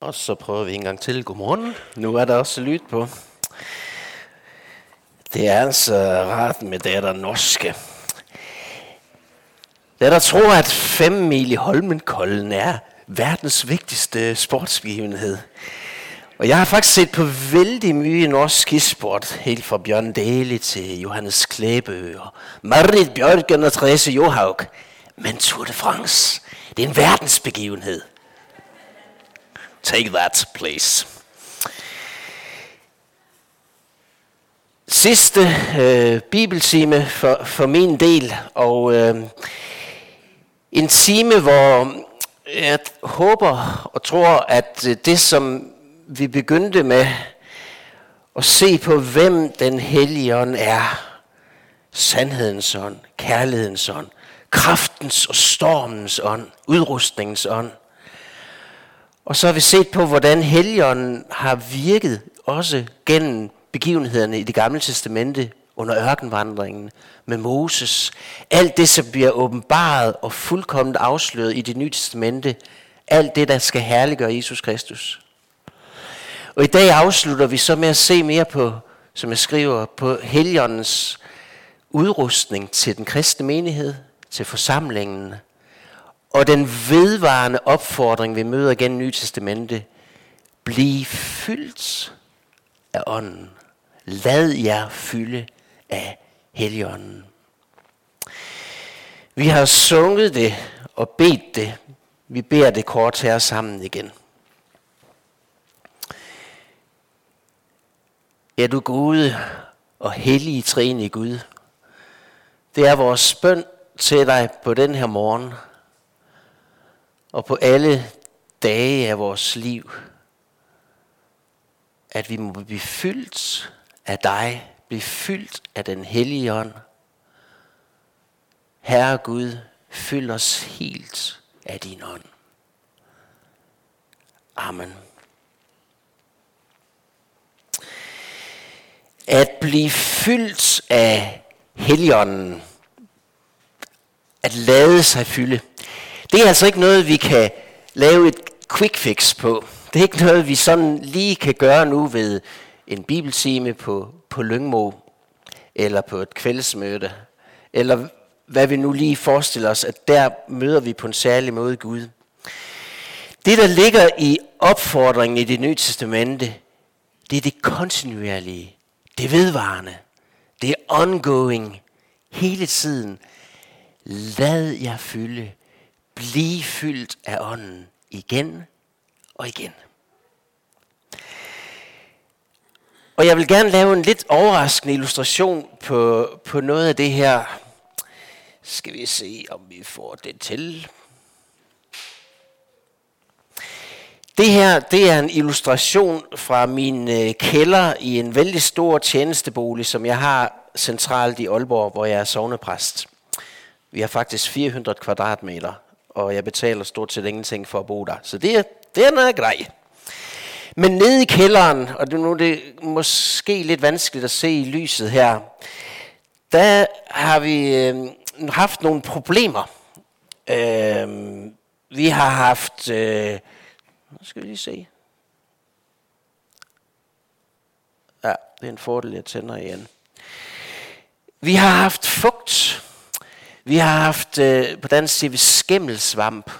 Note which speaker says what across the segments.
Speaker 1: Og så prøver vi en gang til. Godmorgen. Nu er der også lyd på. Det er altså rart med det der norske. Der der tror, at 5 mil i Holmenkollen er verdens vigtigste sportsbegivenhed. Og jeg har faktisk set på vældig mye norsk skisport, helt fra Bjørn Daly til Johannes Klæbø og Marit Bjørgen og Therese Johaug. Men Tour de France, det er en verdensbegivenhed. Take that, please. Sidste øh, bibeltime for, for min del, og øh, en time, hvor jeg håber og tror, at øh, det, som vi begyndte med at se på, hvem den hellige ånd er, sandhedens ånd, kærlighedens ånd, kraftens og stormens ånd, udrustningens ånd, og så har vi set på, hvordan Helligånden har virket også gennem begivenhederne i det gamle testamente under ørkenvandringen med Moses. Alt det, som bliver åbenbaret og fuldkommen afsløret i det nye testamente. Alt det, der skal herliggøre Jesus Kristus. Og i dag afslutter vi så med at se mere på, som jeg skriver, på Helligåndens udrustning til den kristne menighed, til forsamlingen, og den vedvarende opfordring, vi møder gennem Nye Testamente, bliv fyldt af ånden. Lad jer fylde af Helligånden. Vi har sunget det og bedt det. Vi beder det kort her sammen igen. Er du gode og hellige træne Gud? Det er vores bøn til dig på den her morgen – og på alle dage af vores liv, at vi må blive fyldt af dig, blive fyldt af den hellige ånd. Herre Gud, fyld os helt af din ånd. Amen. At blive fyldt af Helligånden, at lade sig fylde, det er altså ikke noget, vi kan lave et quick fix på. Det er ikke noget, vi sådan lige kan gøre nu ved en bibeltime på, på Lyngmo, eller på et kveldsmøde, eller hvad vi nu lige forestiller os, at der møder vi på en særlig måde Gud. Det, der ligger i opfordringen i det nye testamente, det er det kontinuerlige, det vedvarende, det er ongoing, hele tiden. Lad jer fylde Bliv fyldt af ånden igen og igen. Og jeg vil gerne lave en lidt overraskende illustration på, på noget af det her. Skal vi se, om vi får det til. Det her, det er en illustration fra min øh, kælder i en vældig stor tjenestebolig, som jeg har centralt i Aalborg, hvor jeg er sovnepræst. Vi har faktisk 400 kvadratmeter, og jeg betaler stort set ingenting for at bo der. Så det er, det er noget grej. Men nede i kælderen, og det nu er det måske lidt vanskeligt at se i lyset her, der har vi øh, haft nogle problemer. Øh, vi har haft, øh, skal vi lige se. Ja, det er en fordel, jeg tænder igen. Vi har haft fugt vi har haft, øh, på dansk siger vi skimmelsvamp.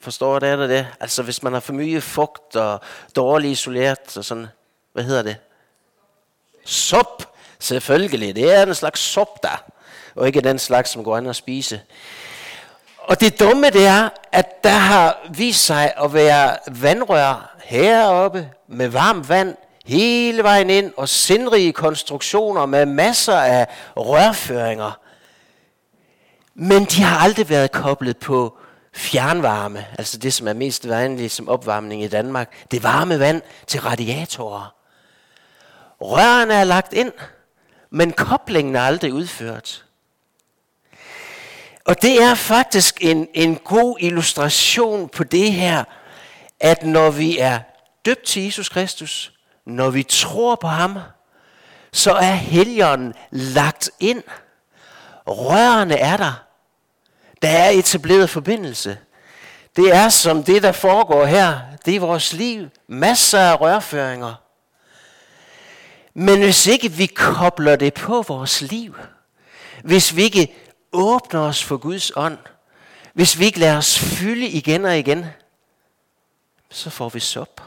Speaker 1: Forstår det, eller det? Altså hvis man har for mye fugt og dårligt isoleret og sådan. Hvad hedder det? Sop. Selvfølgelig. Det er en slags sop der. Og ikke den slags, som går an at spise. Og det dumme det er, at der har vist sig at være vandrør heroppe med varmt vand hele vejen ind og sindrige konstruktioner med masser af rørføringer. Men de har aldrig været koblet på fjernvarme, altså det, som er mest vanligt som opvarmning i Danmark. Det varme vand til radiatorer. Rørene er lagt ind, men koblingen er aldrig udført. Og det er faktisk en, en god illustration på det her, at når vi er døbt til Jesus Kristus, når vi tror på ham, så er helgen lagt ind. Rørene er der. Der er etableret forbindelse. Det er som det, der foregår her. Det er vores liv. Masser af rørføringer. Men hvis ikke vi kobler det på vores liv, hvis vi ikke åbner os for Guds ånd, hvis vi ikke lader os fylde igen og igen, så får vi sop.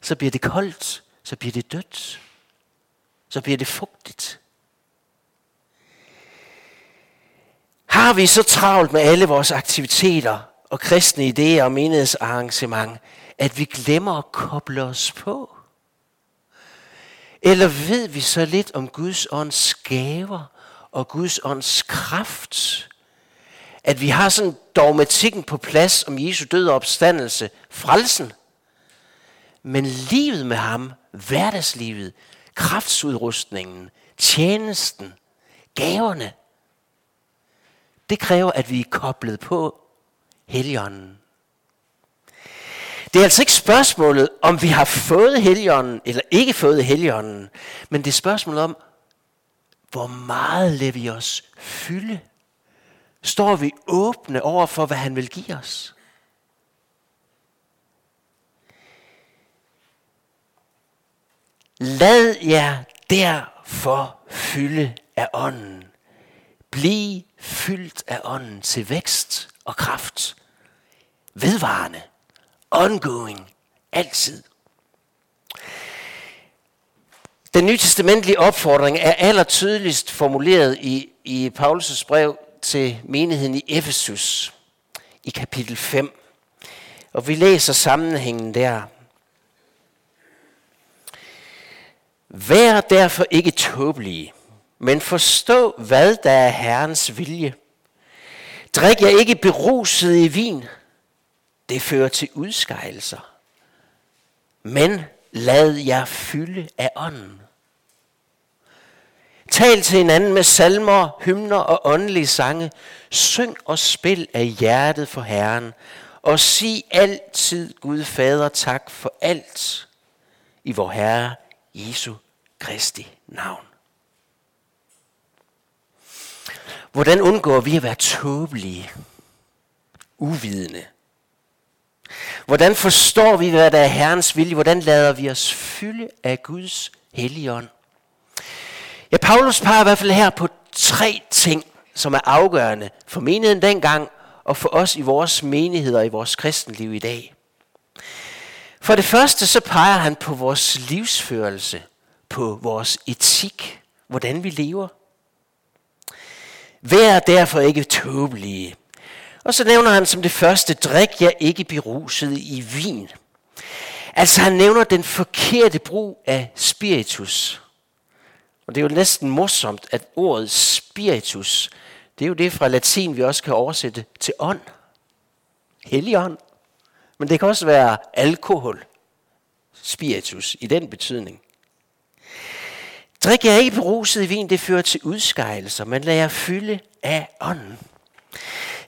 Speaker 1: Så bliver det koldt, så bliver det dødt, så bliver det fugtigt. Har vi så travlt med alle vores aktiviteter og kristne idéer og menighedsarrangement, at vi glemmer at koble os på? Eller ved vi så lidt om Guds ånds gaver og Guds ånds kraft, at vi har sådan dogmatikken på plads om Jesu død og opstandelse, frelsen. Men livet med ham, hverdagslivet, kraftsudrustningen, tjenesten, gaverne, det kræver, at vi er koblet på Helligånden. Det er altså ikke spørgsmålet, om vi har fået Helligånden eller ikke fået Helligånden, men det er spørgsmålet om, hvor meget lader vi os fylde? Står vi åbne over for, hvad han vil give os? Lad jer derfor fylde af ånden. Bliv fyldt af ånden til vækst og kraft. Vedvarende. Ongoing. Altid. Den nytestamentlige opfordring er allertydeligst formuleret i, i Paulus' brev til menigheden i Efesus i kapitel 5. Og vi læser sammenhængen der. Vær derfor ikke tåbelige, men forstå, hvad der er Herrens vilje. Drik jer ikke beruset i vin. Det fører til udskejelser. Men lad jer fylde af ånden. Tal til hinanden med salmer, hymner og åndelige sange. Syng og spil af hjertet for Herren. Og sig altid Gud Fader tak for alt i vor Herre Jesu Kristi navn. Hvordan undgår vi at være tåbelige, uvidende? Hvordan forstår vi, hvad der er Herrens vilje? Hvordan lader vi os fylde af Guds helligånd? Ja, Paulus peger i hvert fald her på tre ting, som er afgørende for menigheden dengang, og for os i vores menigheder i vores kristenliv i dag. For det første så peger han på vores livsførelse, på vores etik, hvordan vi lever. Vær derfor ikke tåbelige. Og så nævner han som det første, drik jer ikke beruset i vin. Altså han nævner den forkerte brug af spiritus. Og det er jo næsten morsomt, at ordet spiritus, det er jo det fra latin, vi også kan oversætte til ånd. Hellig ånd. Men det kan også være alkohol. Spiritus i den betydning. Drik jer ikke beruset i vin, det fører til udskejelser, men lad jer fylde af ånden.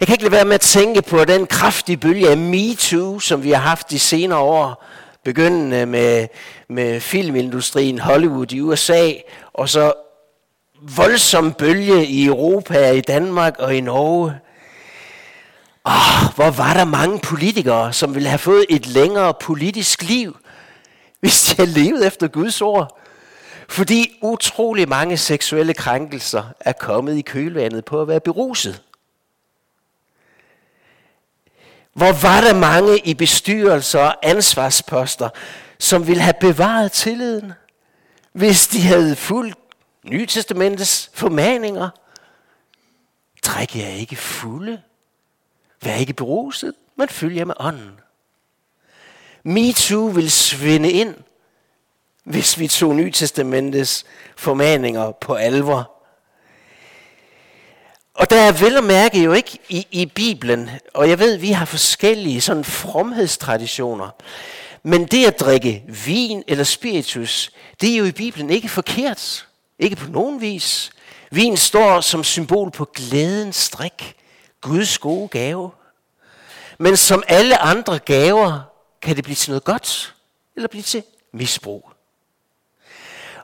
Speaker 1: Jeg kan ikke lade være med at tænke på den kraftige bølge af MeToo, som vi har haft de senere år, begyndende med, med filmindustrien Hollywood i USA, og så voldsom bølge i Europa, i Danmark og i Norge. Oh, hvor var der mange politikere, som ville have fået et længere politisk liv, hvis de havde levet efter Guds ord. Fordi utrolig mange seksuelle krænkelser er kommet i kølvandet på at være beruset. Hvor var der mange i bestyrelser og ansvarsposter, som ville have bevaret tilliden, hvis de havde fulgt Nytestamentets formaninger. Træk jer ikke fulde. Vær ikke beruset, men følg jer med ånden. MeToo vil svinde ind, hvis vi tog Nytestamentets formaninger på alvor. Og der er vel at mærke jo ikke i, i Bibelen, og jeg ved, vi har forskellige sådan fromhedstraditioner, men det at drikke vin eller spiritus, det er jo i Bibelen ikke forkert. Ikke på nogen vis. Vin står som symbol på glædens strik, Guds gode gave. Men som alle andre gaver, kan det blive til noget godt, eller blive til misbrug.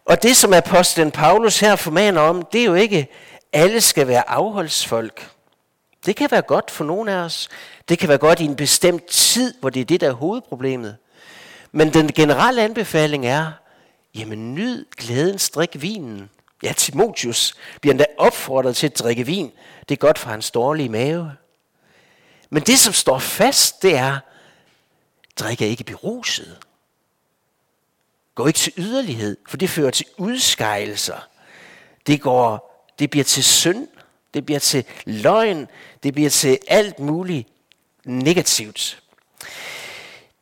Speaker 1: Og det, som apostlen Paulus her formaner om, det er jo ikke, alle skal være afholdsfolk. Det kan være godt for nogle af os. Det kan være godt i en bestemt tid, hvor det er det, der er hovedproblemet. Men den generelle anbefaling er, jamen nyd glæden, strik vinen. Ja, Timotius bliver endda opfordret til at drikke vin. Det er godt for hans dårlige mave. Men det, som står fast, det er, drikker ikke beruset. Gå ikke til yderlighed, for det fører til udskejelser. Det, går, det bliver til synd, det bliver til løgn, det bliver til alt muligt negativt.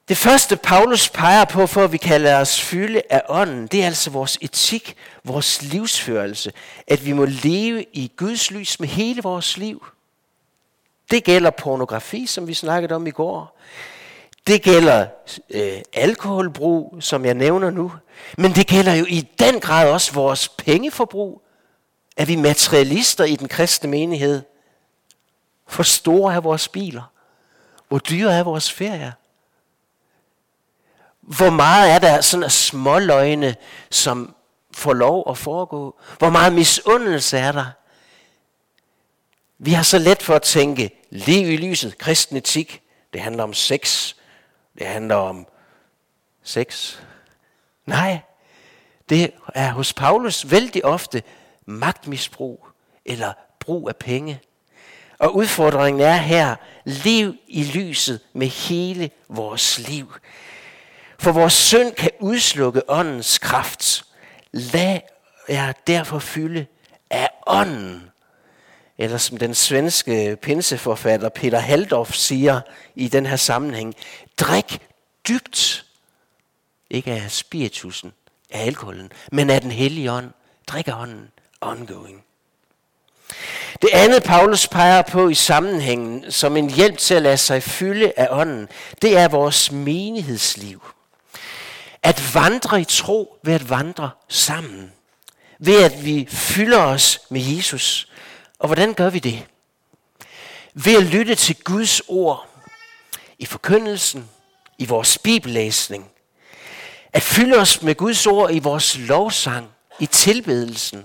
Speaker 1: Det første, Paulus peger på, for at vi kan lade os fylde af ånden, det er altså vores etik, vores livsførelse. At vi må leve i Guds lys med hele vores liv. Det gælder pornografi, som vi snakkede om i går. Det gælder øh, alkoholbrug, som jeg nævner nu. Men det gælder jo i den grad også vores pengeforbrug. Er vi materialister i den kristne menighed? Hvor store er vores biler? Hvor dyre er vores ferier? Hvor meget er der sådan småløgne, som får lov at foregå? Hvor meget misundelse er der? Vi har så let for at tænke, liv i lyset, kristen etik, det handler om sex, det handler om sex. Nej, det er hos Paulus vældig ofte magtmisbrug eller brug af penge. Og udfordringen er her, lev i lyset med hele vores liv. For vores synd kan udslukke åndens kraft. Lad jer derfor fylde af ånden. Eller som den svenske pinseforfatter Peter Haldorf siger i den her sammenhæng, drik dybt. Ikke af spiritusen, af alkoholen, men af den hellige ånd. Drik af ånden, ongoing. Det andet, Paulus peger på i sammenhængen som en hjælp til at lade sig fylde af ånden, det er vores menighedsliv. At vandre i tro ved at vandre sammen. Ved at vi fylder os med Jesus. Og hvordan gør vi det? Ved at lytte til Guds ord i forkyndelsen, i vores bibellæsning. At fylde os med Guds ord i vores lovsang, i tilbedelsen,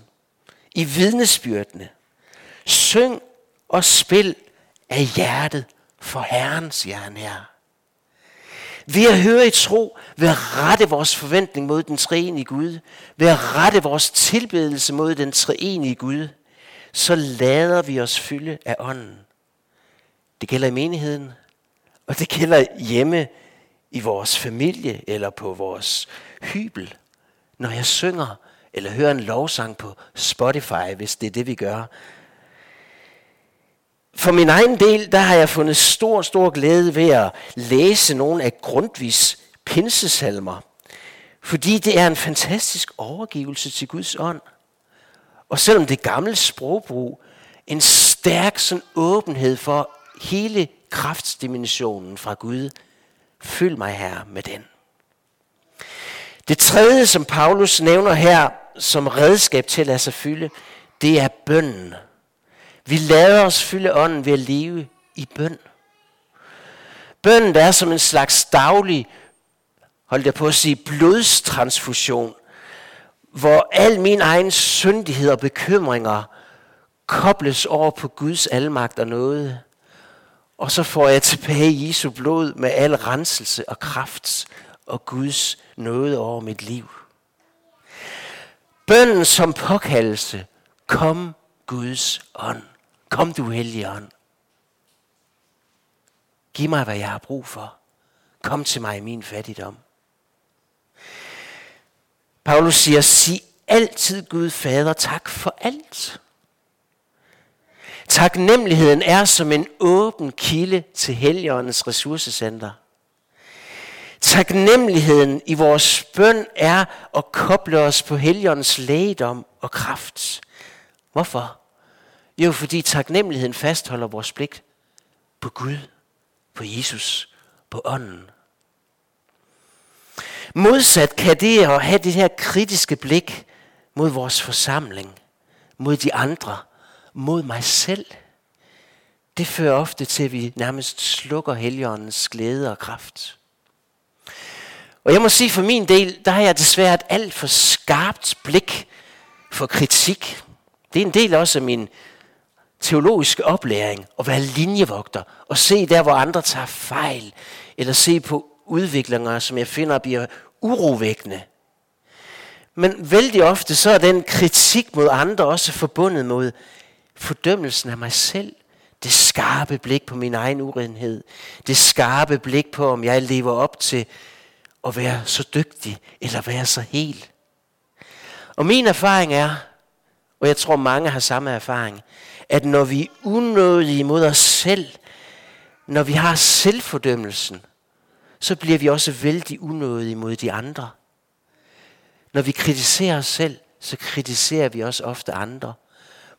Speaker 1: i vidnesbyrdene. Syng og spil af hjertet for Herrens her. Ved at høre i tro, ved at rette vores forventning mod den treenige Gud, ved at rette vores tilbedelse mod den treenige Gud, så lader vi os fylde af ånden. Det gælder i menigheden, og det gælder hjemme i vores familie eller på vores hybel. Når jeg synger eller hører en lovsang på Spotify, hvis det er det, vi gør, for min egen del, der har jeg fundet stor, stor glæde ved at læse nogle af Grundtvigs pinsesalmer. Fordi det er en fantastisk overgivelse til Guds ånd. Og selvom det gamle sprogbrug, en stærk sådan åbenhed for hele kraftsdimensionen fra Gud. Fyld mig her med den. Det tredje, som Paulus nævner her som redskab til at lade sig fylde, det er bønden. Vi lader os fylde ånden ved at leve i bøn. Bønnen er som en slags daglig, hold jeg på at sige, blodstransfusion, hvor al min egen syndighed og bekymringer kobles over på Guds almagt og noget. Og så får jeg tilbage Jesu blod med al renselse og kraft og Guds nåde over mit liv. Bønden som påkaldelse, kom Guds ånd. Kom du hellige ånd. Giv mig, hvad jeg har brug for. Kom til mig i min fattigdom. Paulus siger, sig altid Gud Fader tak for alt. Taknemmeligheden er som en åben kilde til Helligåndens ressourcecenter. Taknemmeligheden i vores bøn er at koble os på Helligåndens lægedom og kraft. Hvorfor? Jo, fordi taknemmeligheden fastholder vores blik på Gud, på Jesus, på ånden. Modsat kan det at have det her kritiske blik mod vores forsamling, mod de andre, mod mig selv, det fører ofte til, at vi nærmest slukker heligåndens glæde og kraft. Og jeg må sige for min del, der har jeg desværre et alt for skarpt blik for kritik. Det er en del også af min teologiske oplæring og være linjevogter og se der, hvor andre tager fejl, eller se på udviklinger, som jeg finder bliver urovækkende. Men vældig ofte så er den kritik mod andre også forbundet mod fordømmelsen af mig selv. Det skarpe blik på min egen urenhed. Det skarpe blik på, om jeg lever op til at være så dygtig eller være så hel. Og min erfaring er, og jeg tror mange har samme erfaring, at når vi er unødige mod os selv, når vi har selvfordømmelsen, så bliver vi også vældig unødige mod de andre. Når vi kritiserer os selv, så kritiserer vi også ofte andre.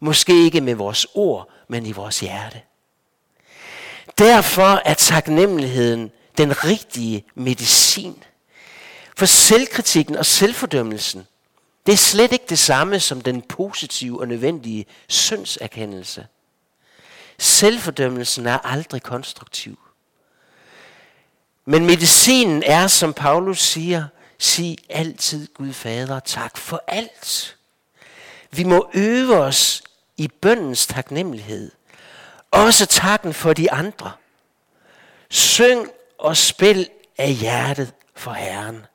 Speaker 1: Måske ikke med vores ord, men i vores hjerte. Derfor er taknemmeligheden den rigtige medicin. For selvkritikken og selvfordømmelsen, det er slet ikke det samme som den positive og nødvendige syndserkendelse. Selvfordømmelsen er aldrig konstruktiv. Men medicinen er, som Paulus siger, sig altid Gud Fader tak for alt. Vi må øve os i bøndens taknemmelighed. Også takken for de andre. Syng og spil af hjertet for Herren.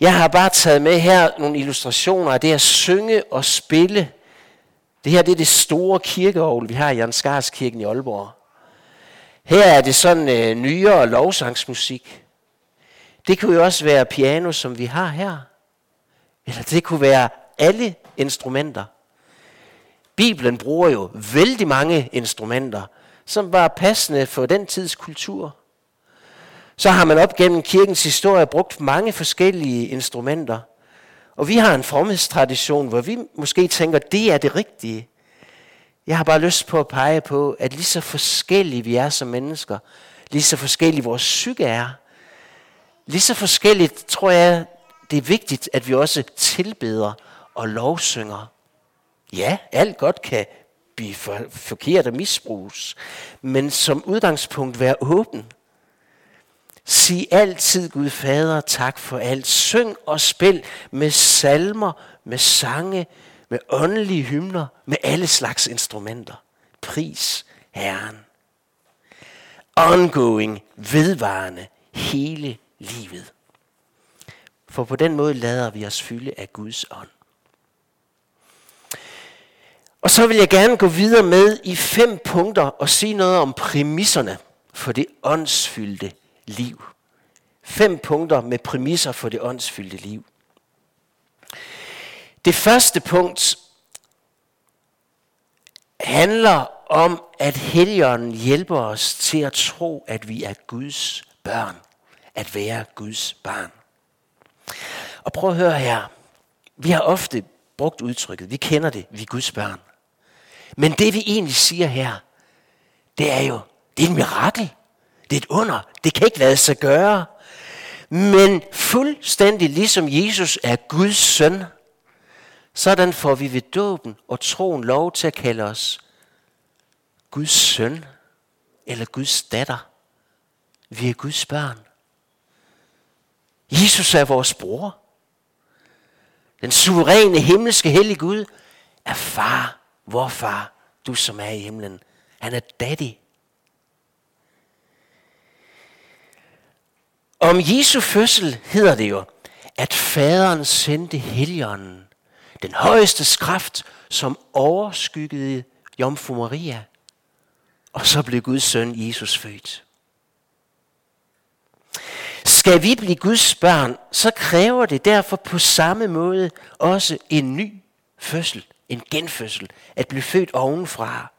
Speaker 1: Jeg har bare taget med her nogle illustrationer af det at synge og spille. Det her det er det store kirkeovl, vi har i Jans kirken i Aalborg. Her er det sådan øh, nyere lovsangsmusik. Det kunne jo også være piano, som vi har her. Eller det kunne være alle instrumenter. Bibelen bruger jo vældig mange instrumenter, som var passende for den tids kultur. Så har man op gennem kirkens historie brugt mange forskellige instrumenter. Og vi har en fromhedstradition, hvor vi måske tænker, det er det rigtige. Jeg har bare lyst på at pege på, at lige så forskellige vi er som mennesker, lige så forskellige vores psyke er, lige så forskelligt tror jeg, det er vigtigt, at vi også tilbeder og lovsynger. Ja, alt godt kan blive for, forkert og misbruges, men som udgangspunkt være åben. Sig altid Gud Fader tak for alt. Syng og spil med salmer, med sange, med åndelige hymner, med alle slags instrumenter. Pris Herren. Ongoing, vedvarende, hele livet. For på den måde lader vi os fylde af Guds ånd. Og så vil jeg gerne gå videre med i fem punkter og sige noget om præmisserne for det åndsfyldte liv. Fem punkter med præmisser for det åndsfyldte liv. Det første punkt handler om, at Helligånden hjælper os til at tro, at vi er Guds børn. At være Guds barn. Og prøv at høre her. Vi har ofte brugt udtrykket, vi kender det, vi er Guds børn. Men det vi egentlig siger her, det er jo, det er et mirakel. Det er et under. Det kan ikke lade sig gøre. Men fuldstændig ligesom Jesus er Guds søn, sådan får vi ved dåben og troen lov til at kalde os Guds søn eller Guds datter. Vi er Guds børn. Jesus er vores bror. Den suveræne himmelske hellige Gud er far, vor far, du som er i himlen. Han er daddy. Om Jesu fødsel hedder det jo, at faderen sendte heligånden den højeste kraft, som overskyggede Jomfru Maria. Og så blev Guds søn Jesus født. Skal vi blive Guds børn, så kræver det derfor på samme måde også en ny fødsel, en genfødsel, at blive født ovenfra.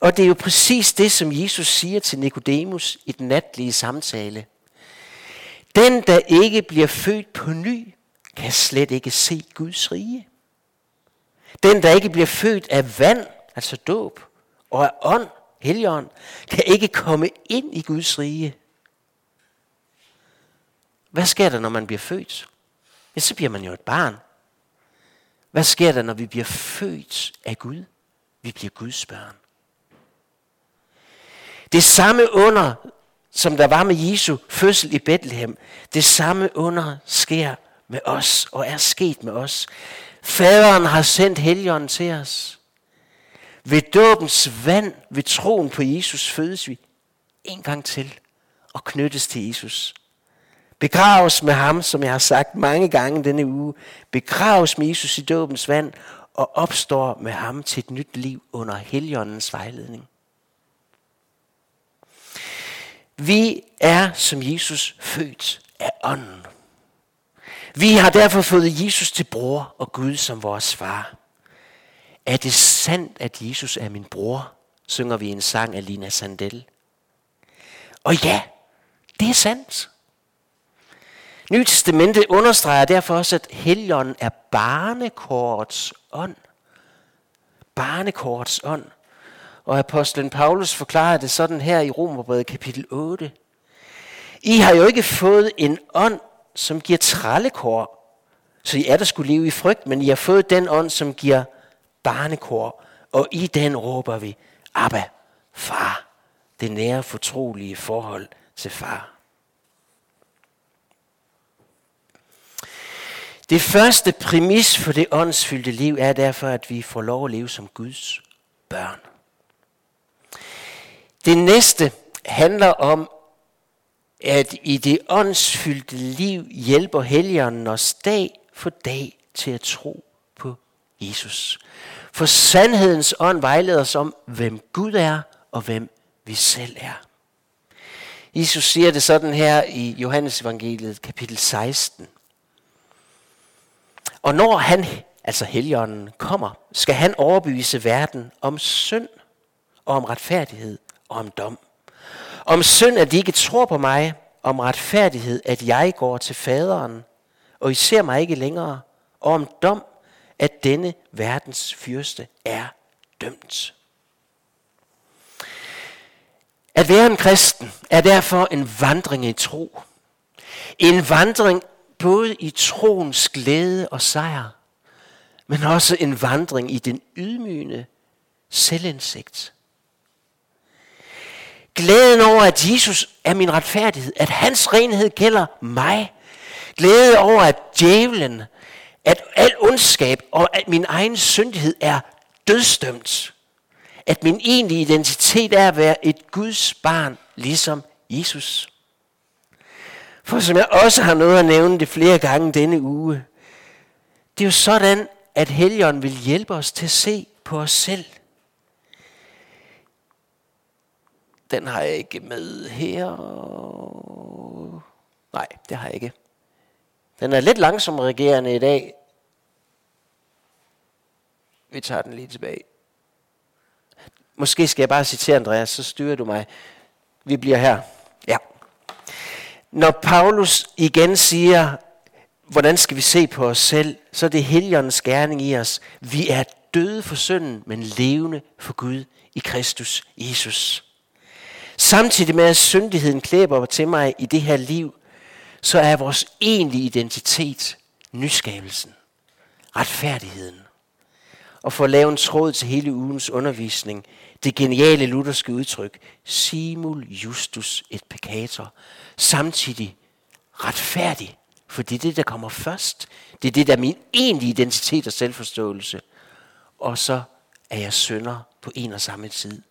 Speaker 1: Og det er jo præcis det, som Jesus siger til Nikodemus i den natlige samtale. Den, der ikke bliver født på ny, kan slet ikke se Guds rige. Den, der ikke bliver født af vand, altså dåb, og af ånd, heligånd, kan ikke komme ind i Guds rige. Hvad sker der, når man bliver født? Ja, så bliver man jo et barn. Hvad sker der, når vi bliver født af Gud? Vi bliver Guds børn. Det samme under, som der var med Jesu fødsel i Bethlehem, det samme under sker med os og er sket med os. Faderen har sendt Helligånden til os. Ved dåbens vand, ved troen på Jesus, fødes vi en gang til og knyttes til Jesus. Begraves med ham, som jeg har sagt mange gange denne uge. Begraves med Jesus i dåbens vand og opstår med ham til et nyt liv under Helligåndens vejledning. Vi er som Jesus født af ånden. Vi har derfor fået Jesus til bror og Gud som vores far. Er det sandt, at Jesus er min bror? synger vi en sang af Lina Sandel. Og ja, det er sandt. Nye Testamente understreger derfor også, at Helligånden er barnekorts ånd. Barnekorts ånd. Og apostlen Paulus forklarer det sådan her i Romerbrevet kapitel 8. I har jo ikke fået en ånd, som giver trallekår, så I er der skulle leve i frygt, men I har fået den ånd, som giver barnekår, og i den råber vi, Abba, far, det nære fortrolige forhold til far. Det første præmis for det åndsfyldte liv er derfor, at vi får lov at leve som Guds børn. Det næste handler om, at i det åndsfyldte liv hjælper Helligånden os dag for dag til at tro på Jesus. For sandhedens ånd vejleder os om, hvem Gud er og hvem vi selv er. Jesus siger det sådan her i Johannes evangeliet kapitel 16. Og når han, altså Helligånden, kommer, skal han overbevise verden om synd og om retfærdighed og om dom. Om synd, at de ikke tror på mig, om retfærdighed, at jeg går til faderen, og I ser mig ikke længere, og om dom, at denne verdens fyrste er dømt. At være en kristen er derfor en vandring i tro. En vandring både i troens glæde og sejr, men også en vandring i den ydmygende selvindsigt. Glæden over, at Jesus er min retfærdighed, at hans renhed gælder mig. Glæde over, at djævlen, at al ondskab og at min egen syndighed er dødstømt. At min egentlige identitet er at være et Guds barn, ligesom Jesus. For som jeg også har nået at nævne det flere gange denne uge, det er jo sådan, at Helligånden vil hjælpe os til at se på os selv. Den har jeg ikke med her. Nej, det har jeg ikke. Den er lidt langsom regerende i dag. Vi tager den lige tilbage. Måske skal jeg bare citere Andreas, så styrer du mig. Vi bliver her. Ja. Når Paulus igen siger, hvordan skal vi se på os selv, så er det Helligåndens gerning i os. Vi er døde for synden, men levende for Gud i Kristus Jesus. Samtidig med at syndigheden klæber til mig i det her liv, så er vores egentlige identitet nyskabelsen, retfærdigheden. Og for at lave en tråd til hele ugens undervisning, det geniale lutherske udtryk, simul justus et peccator, samtidig retfærdig, for det er det, der kommer først. Det er det, der er min egentlige identitet og selvforståelse. Og så er jeg sønder på en og samme tid.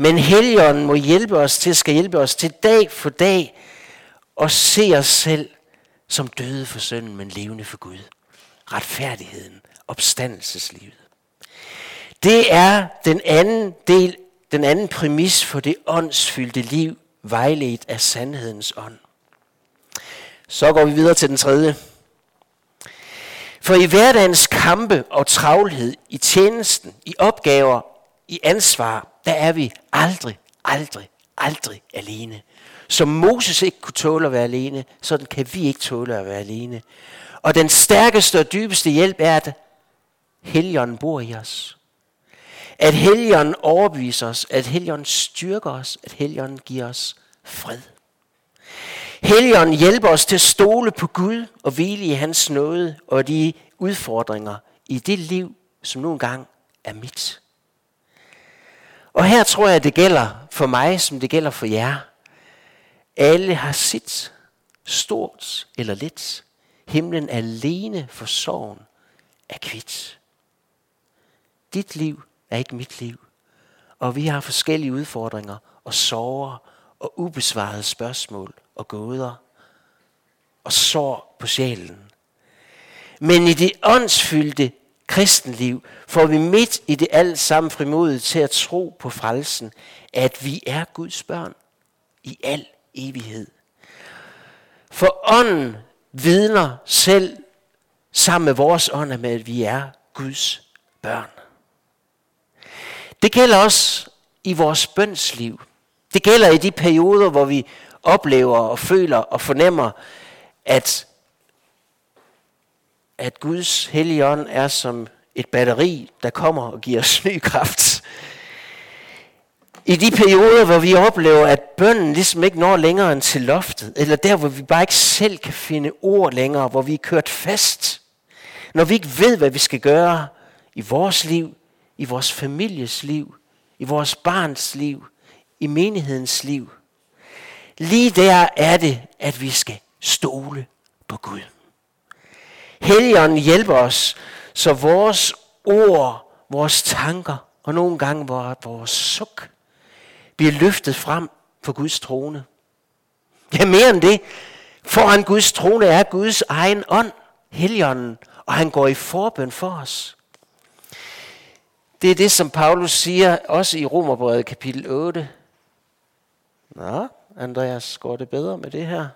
Speaker 1: Men Helligånden må hjælpe os til, skal hjælpe os til dag for dag at se os selv som døde for synden, men levende for Gud. Retfærdigheden, opstandelseslivet. Det er den anden del, den anden præmis for det åndsfyldte liv, vejledt af sandhedens ånd. Så går vi videre til den tredje. For i hverdagens kampe og travlhed, i tjenesten, i opgaver, i ansvar, der er vi aldrig, aldrig, aldrig alene. Som Moses ikke kunne tåle at være alene, sådan kan vi ikke tåle at være alene. Og den stærkeste og dybeste hjælp er, at Helligånden bor i os. At Helligånden overbeviser os, at Helligånden styrker os, at Helligånden giver os fred. Helligånden hjælper os til at stole på Gud og hvile i hans nåde og de udfordringer i det liv, som nogle gange er mit. Og her tror jeg, det gælder for mig, som det gælder for jer. Alle har sit, stort eller lidt. Himlen alene for sorgen er kvidt. Dit liv er ikke mit liv. Og vi har forskellige udfordringer og sorger og ubesvarede spørgsmål og gåder og sår på sjælen. Men i det åndsfyldte kristenliv får vi midt i det alt sammen frimodet til at tro på frelsen, at vi er Guds børn i al evighed. For ånden vidner selv sammen med vores ånd med, at vi er Guds børn. Det gælder også i vores bønsliv. Det gælder i de perioder, hvor vi oplever og føler og fornemmer, at, at Guds hellige ånd er som et batteri, der kommer og giver os ny kraft. I de perioder, hvor vi oplever, at bønnen ligesom ikke når længere end til loftet, eller der, hvor vi bare ikke selv kan finde ord længere, hvor vi er kørt fast, når vi ikke ved, hvad vi skal gøre i vores liv, i vores families liv, i vores barns liv, i menighedens liv. Lige der er det, at vi skal stole på Gud. Helligånden hjælper os, så vores ord, vores tanker og nogle gange vores suk bliver løftet frem for Guds trone. Ja, mere end det. Foran Guds trone er Guds egen ånd, Helligånden, og han går i forbøn for os. Det er det, som Paulus siger også i Romerbrevet kapitel 8. Nå, Andreas, går det bedre med det her?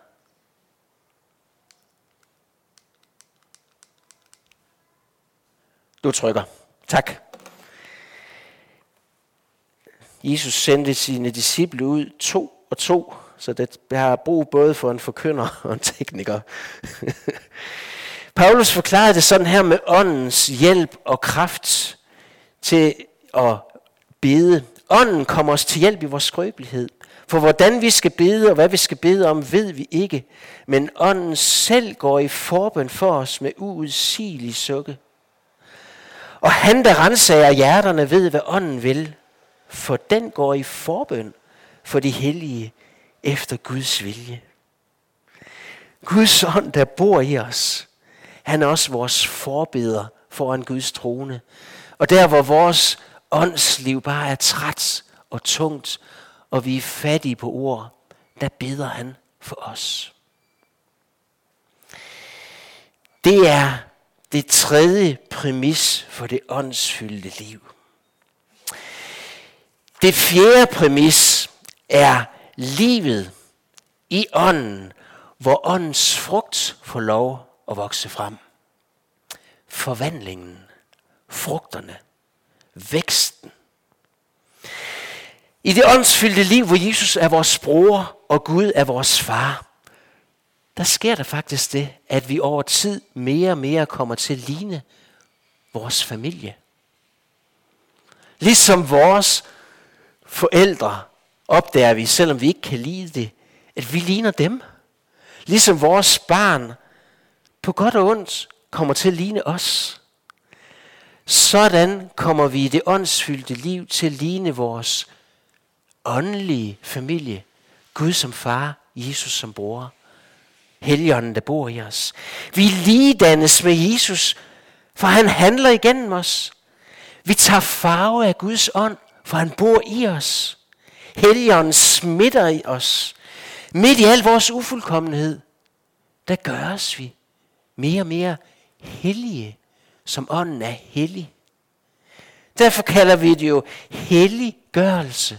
Speaker 1: Du trykker. Tak. Jesus sendte sine disciple ud to og to, så det har brug både for en forkynder og en tekniker. Paulus forklarede det sådan her med åndens hjælp og kraft til at bede. Ånden kommer os til hjælp i vores skrøbelighed. For hvordan vi skal bede og hvad vi skal bede om, ved vi ikke. Men ånden selv går i forbøn for os med uudsigelig sukke. Og han, der renser hjerterne, ved, hvad ånden vil. For den går i forbøn for de hellige efter Guds vilje. Guds ånd, der bor i os, han er også vores forbeder foran Guds trone. Og der, hvor vores åndsliv bare er træt og tungt, og vi er fattige på ord, der beder han for os. Det er det tredje præmis for det åndsfyldte liv. Det fjerde præmis er livet i ånden, hvor åndens frugt får lov at vokse frem. Forvandlingen, frugterne, væksten. I det åndsfyldte liv, hvor Jesus er vores bror og Gud er vores far, der sker der faktisk det, at vi over tid mere og mere kommer til at ligne vores familie. Ligesom vores forældre opdager vi, selvom vi ikke kan lide det, at vi ligner dem. Ligesom vores barn på godt og ondt kommer til at ligne os. Sådan kommer vi i det åndsfyldte liv til at ligne vores åndelige familie. Gud som far, Jesus som bror, Helligånden, der bor i os. Vi ligedannes med Jesus, for han handler igennem os. Vi tager farve af Guds ånd, for han bor i os. Helligånden smitter i os. Midt i al vores ufuldkommenhed, der gøres vi mere og mere hellige, som ånden er hellig. Derfor kalder vi det jo helliggørelse,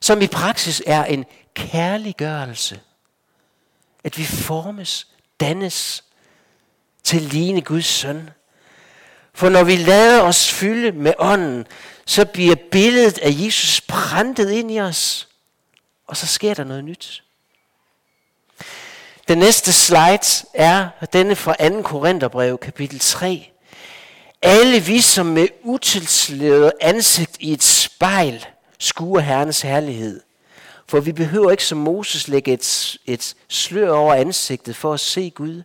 Speaker 1: som i praksis er en kærliggørelse. At vi formes, dannes til ligne Guds søn. For når vi lader os fylde med ånden, så bliver billedet af Jesus printet ind i os, og så sker der noget nyt. Den næste slide er denne fra 2. Korintherbrev, kapitel 3. Alle vi, som med utilsløret ansigt i et spejl, skuer Herrens herlighed. For vi behøver ikke som Moses lægge et, et slør over ansigtet for at se Gud.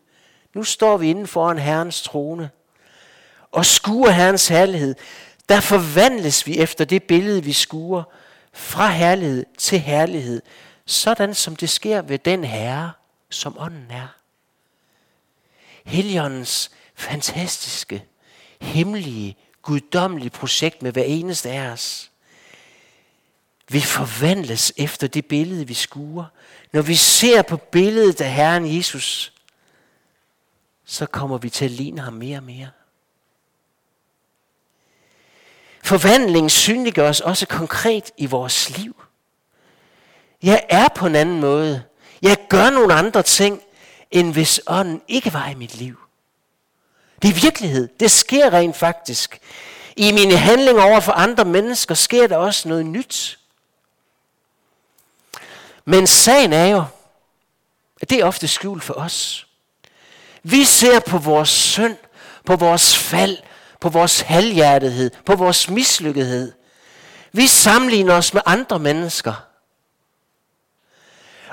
Speaker 1: Nu står vi inden foran Herrens trone og skuer Herrens herlighed. Der forvandles vi efter det billede, vi skuer, fra herlighed til herlighed, sådan som det sker ved den Herre, som ånden er. Helligåndens fantastiske, hemmelige, guddommelige projekt med hver eneste af os. Vi forvandles efter det billede, vi skuer. Når vi ser på billedet af Herren Jesus, så kommer vi til at ligne ham mere og mere. Forvandling synliggør os også konkret i vores liv. Jeg er på en anden måde. Jeg gør nogle andre ting, end hvis ånden ikke var i mit liv. Det er virkelighed. Det sker rent faktisk. I mine handlinger over for andre mennesker sker der også noget nyt. Men sagen er jo, at det er ofte skjult for os. Vi ser på vores synd, på vores fald, på vores halvhjertethed, på vores mislykkethed. Vi sammenligner os med andre mennesker.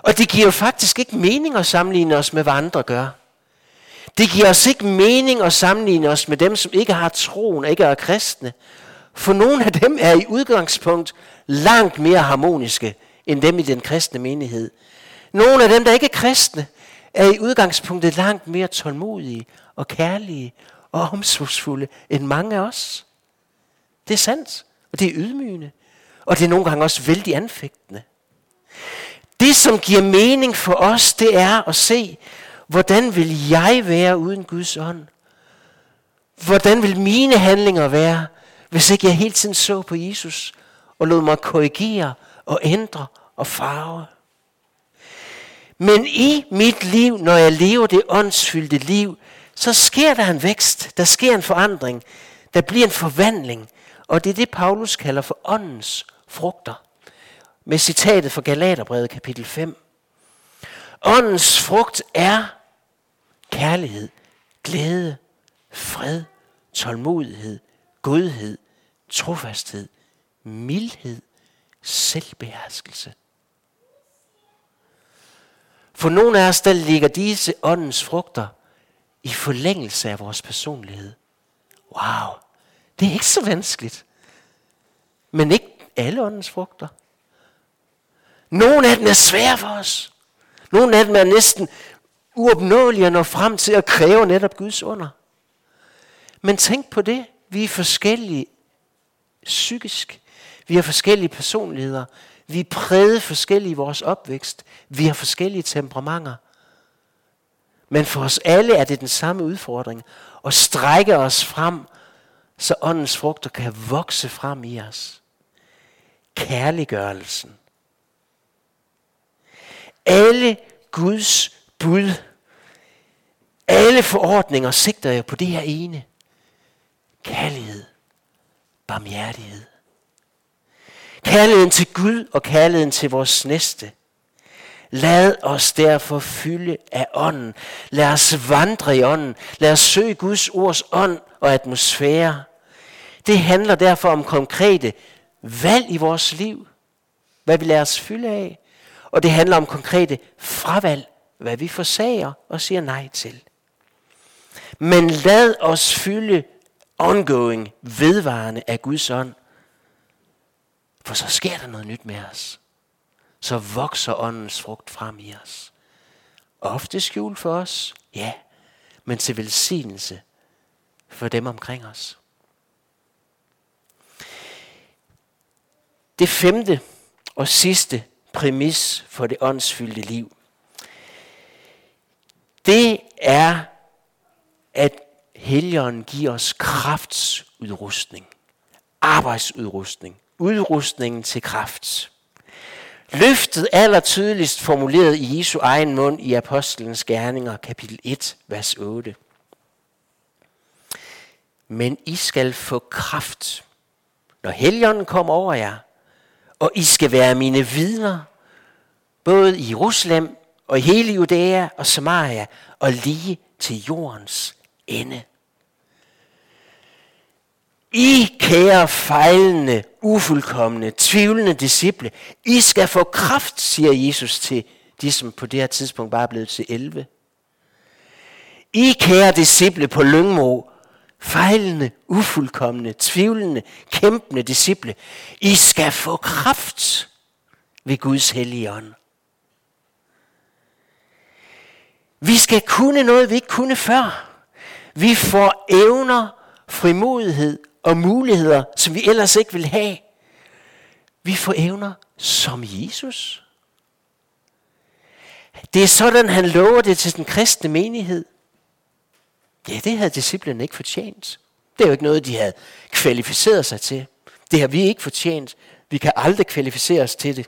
Speaker 1: Og det giver jo faktisk ikke mening at sammenligne os med, hvad andre gør. Det giver os ikke mening at sammenligne os med dem, som ikke har troen og ikke er kristne. For nogle af dem er i udgangspunkt langt mere harmoniske end dem i den kristne menighed. Nogle af dem, der ikke er kristne, er i udgangspunktet langt mere tålmodige og kærlige og omsorgsfulde end mange af os. Det er sandt, og det er ydmygende, og det er nogle gange også vældig anfægtende. Det, som giver mening for os, det er at se, hvordan vil jeg være uden Guds ånd? Hvordan vil mine handlinger være, hvis ikke jeg hele tiden så på Jesus og lod mig korrigere og ændre og farve? Men i mit liv, når jeg lever det åndsfyldte liv, så sker der en vækst, der sker en forandring, der bliver en forvandling. Og det er det, Paulus kalder for åndens frugter. Med citatet fra Galaterbrevet kapitel 5. Åndens frugt er kærlighed, glæde, fred, tålmodighed, godhed, trofasthed, mildhed, selvbeherskelse. For nogle af os, der ligger disse åndens frugter i forlængelse af vores personlighed. Wow, det er ikke så vanskeligt. Men ikke alle åndens frugter. Nogle af dem er svære for os. Nogle af dem er næsten uopnåelige at nå frem til at kræve netop Guds under. Men tænk på det. Vi er forskellige psykisk. Vi har forskellige personligheder. Vi er præget forskellige i vores opvækst. Vi har forskellige temperamenter. Men for os alle er det den samme udfordring. At strække os frem, så åndens frugter kan vokse frem i os. Kærliggørelsen. Alle Guds bud, alle forordninger sigter jo på det her ene. Kærlighed. Barmhjertighed. Kærligheden til Gud og kærligheden til vores næste. Lad os derfor fylde af ånden. Lad os vandre i ånden. Lad os søge Guds ords ånd og atmosfære. Det handler derfor om konkrete valg i vores liv. Hvad vi lader os fylde af. Og det handler om konkrete fravalg. Hvad vi forsager og siger nej til. Men lad os fylde ongoing, vedvarende af Guds ånd. For så sker der noget nyt med os. Så vokser åndens frugt frem i os. Ofte skjult for os, ja, men til velsignelse for dem omkring os. Det femte og sidste præmis for det åndsfyldte liv, det er, at Helligånden giver os kraftsudrustning, arbejdsudrustning, udrustningen til kraft. Løftet aller tydeligst formuleret i Jesu egen mund i Apostlenes Gerninger, kapitel 1, vers 8. Men I skal få kraft, når Helligånden kommer over jer, og I skal være mine vidner, både i Jerusalem og i hele Judæa og Samaria, og lige til jordens ende. I kære fejlende, ufuldkommende, tvivlende disciple, I skal få kraft, siger Jesus til de, som på det her tidspunkt bare er blevet til 11. I kære disciple på Lyngmo, fejlende, ufuldkommende, tvivlende, kæmpende disciple, I skal få kraft ved Guds hellige ånd. Vi skal kunne noget, vi ikke kunne før. Vi får evner, frimodighed og muligheder, som vi ellers ikke vil have. Vi får evner som Jesus. Det er sådan, han lover det til den kristne menighed. Ja, det havde disciplene ikke fortjent. Det er jo ikke noget, de havde kvalificeret sig til. Det har vi ikke fortjent. Vi kan aldrig kvalificere os til det.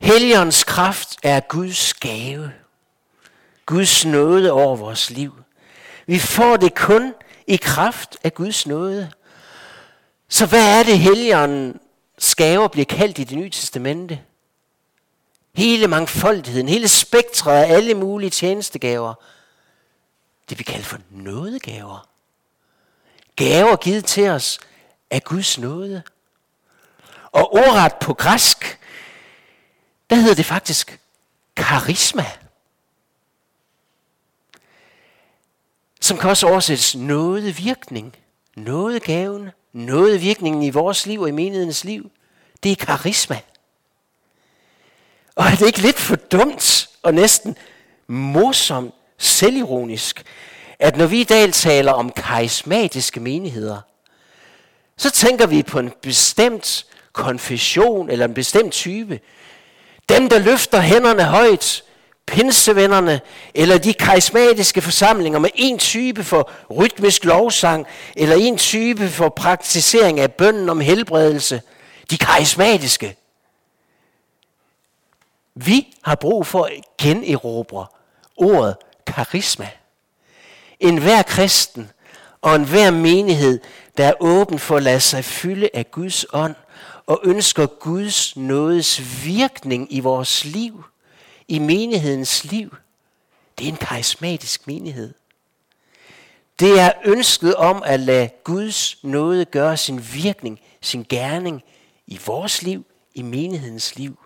Speaker 1: Helligåndens kraft er Guds gave. Guds nåde over vores liv. Vi får det kun i kraft af Guds nåde. Så hvad er det, Helligåndens gaver bliver kaldt i det nye testamente? Hele mangfoldigheden, hele spektret af alle mulige tjenestegaver. Det bliver kaldt for nådegaver. Gaver givet til os af Guds nåde. Og ordret på græsk, der hedder det faktisk karisma. Som kan også oversættes gavn, noget virkning i vores liv og i menighedens liv. Det er karisma. Og er det ikke lidt for dumt og næsten morsomt, selvironisk, at når vi i dag taler om karismatiske menigheder, så tænker vi på en bestemt konfession eller en bestemt type. Dem, der løfter hænderne højt, pinsevennerne, eller de karismatiske forsamlinger med en type for rytmisk lovsang, eller en type for praktisering af bønden om helbredelse. De karismatiske. Vi har brug for at generobre ordet karisma. En hver kristen og en hver menighed, der er åben for at lade sig fylde af Guds ånd og ønsker Guds nådes virkning i vores liv, i menighedens liv. Det er en karismatisk menighed. Det er ønsket om at lade Guds nåde gøre sin virkning, sin gerning i vores liv, i menighedens liv.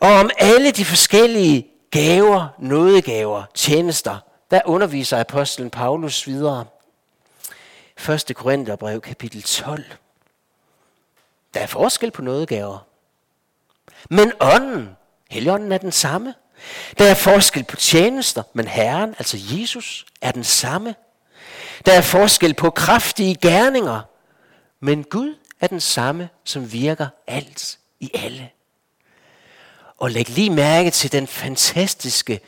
Speaker 1: Og om alle de forskellige gaver, nådegaver, tjenester, der underviser apostlen Paulus videre. 1. Korintherbrev kapitel 12. Der er forskel på nådegaver. Men ånden, Helligånden er den samme. Der er forskel på tjenester, men Herren, altså Jesus, er den samme. Der er forskel på kraftige gerninger, men Gud er den samme, som virker alt i alle. Og læg lige mærke til den fantastiske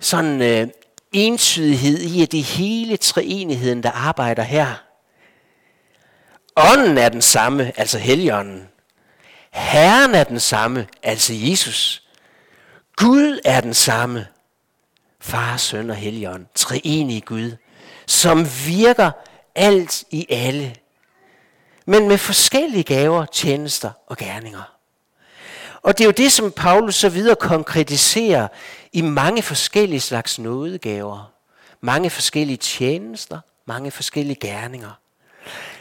Speaker 1: sådan øh, entydighed i, at det er hele treenigheden, der arbejder her. Ånden er den samme, altså Helligånden. Herren er den samme, altså Jesus. Gud er den samme, Far, Søn og Helligånd, treenige Gud, som virker alt i alle, men med forskellige gaver, tjenester og gerninger. Og det er jo det, som Paulus så videre konkretiserer i mange forskellige slags nådegaver. Mange forskellige tjenester, mange forskellige gerninger.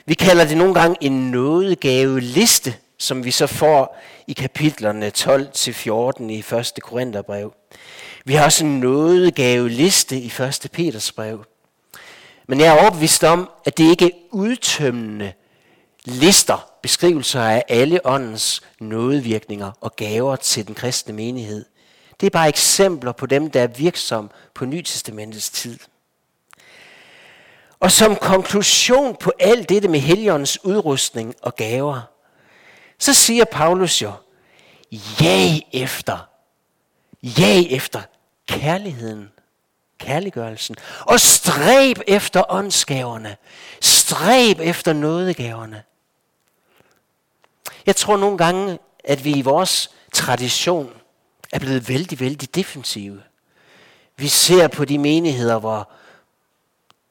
Speaker 1: Vi kalder det nogle gange en nådegave-liste, som vi så får i kapitlerne 12-14 i 1. Korintherbrev. Vi har også en nådegave-liste i 1. Peters brev. Men jeg er overbevist om, at det ikke er udtømmende lister, beskrivelser af alle åndens nådevirkninger og gaver til den kristne menighed. Det er bare eksempler på dem, der er virksom på Nytestamentets tid. Og som konklusion på alt dette med Helligåndens udrustning og gaver, så siger Paulus jo, jag efter, jag efter kærligheden, kærliggørelsen, og stræb efter åndsgaverne, stræb efter nådegaverne. Jeg tror nogle gange, at vi i vores tradition er blevet vældig, vældig defensive. Vi ser på de menigheder, hvor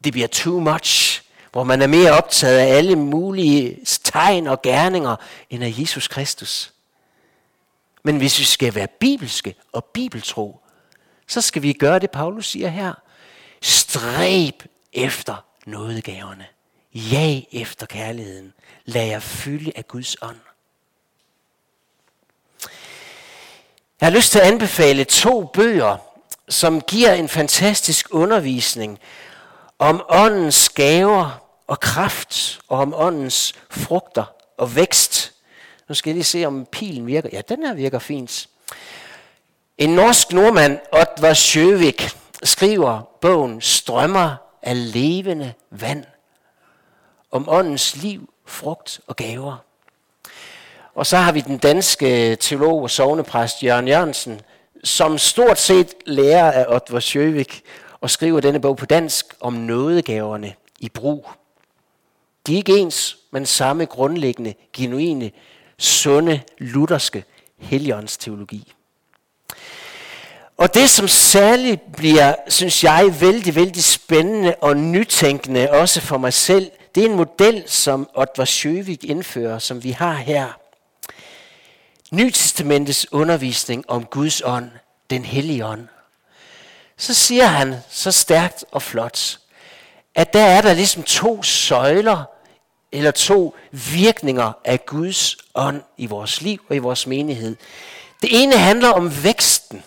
Speaker 1: det bliver too much, hvor man er mere optaget af alle mulige tegn og gerninger, end af Jesus Kristus. Men hvis vi skal være bibelske og bibeltro, så skal vi gøre det, Paulus siger her. Stræb efter nådegaverne. Ja efter kærligheden. Lad jer fylde af Guds ånd. Jeg har lyst til at anbefale to bøger, som giver en fantastisk undervisning om åndens gaver og kraft, og om åndens frugter og vækst. Nu skal jeg lige se, om pilen virker. Ja, den her virker fint. En norsk nordmand, Oddvar Sjøvik, skriver bogen Strømmer af levende vand. Om åndens liv, frugt og gaver. Og så har vi den danske teolog og sovnepræst Jørgen Jørgensen, som stort set lærer af Otvar Sjøvik og skriver denne bog på dansk om nådegaverne i brug. De er ikke ens, men samme grundlæggende, genuine, sunde, lutherske heligåndsteologi. Og det, som særligt bliver, synes jeg, vældig, vældig spændende og nytænkende, også for mig selv, det er en model, som Otvar Sjøvik indfører, som vi har her. Nytestamentets undervisning om Guds ånd, den hellige ånd. Så siger han så stærkt og flot, at der er der ligesom to søjler, eller to virkninger af Guds ånd i vores liv og i vores menighed. Det ene handler om væksten.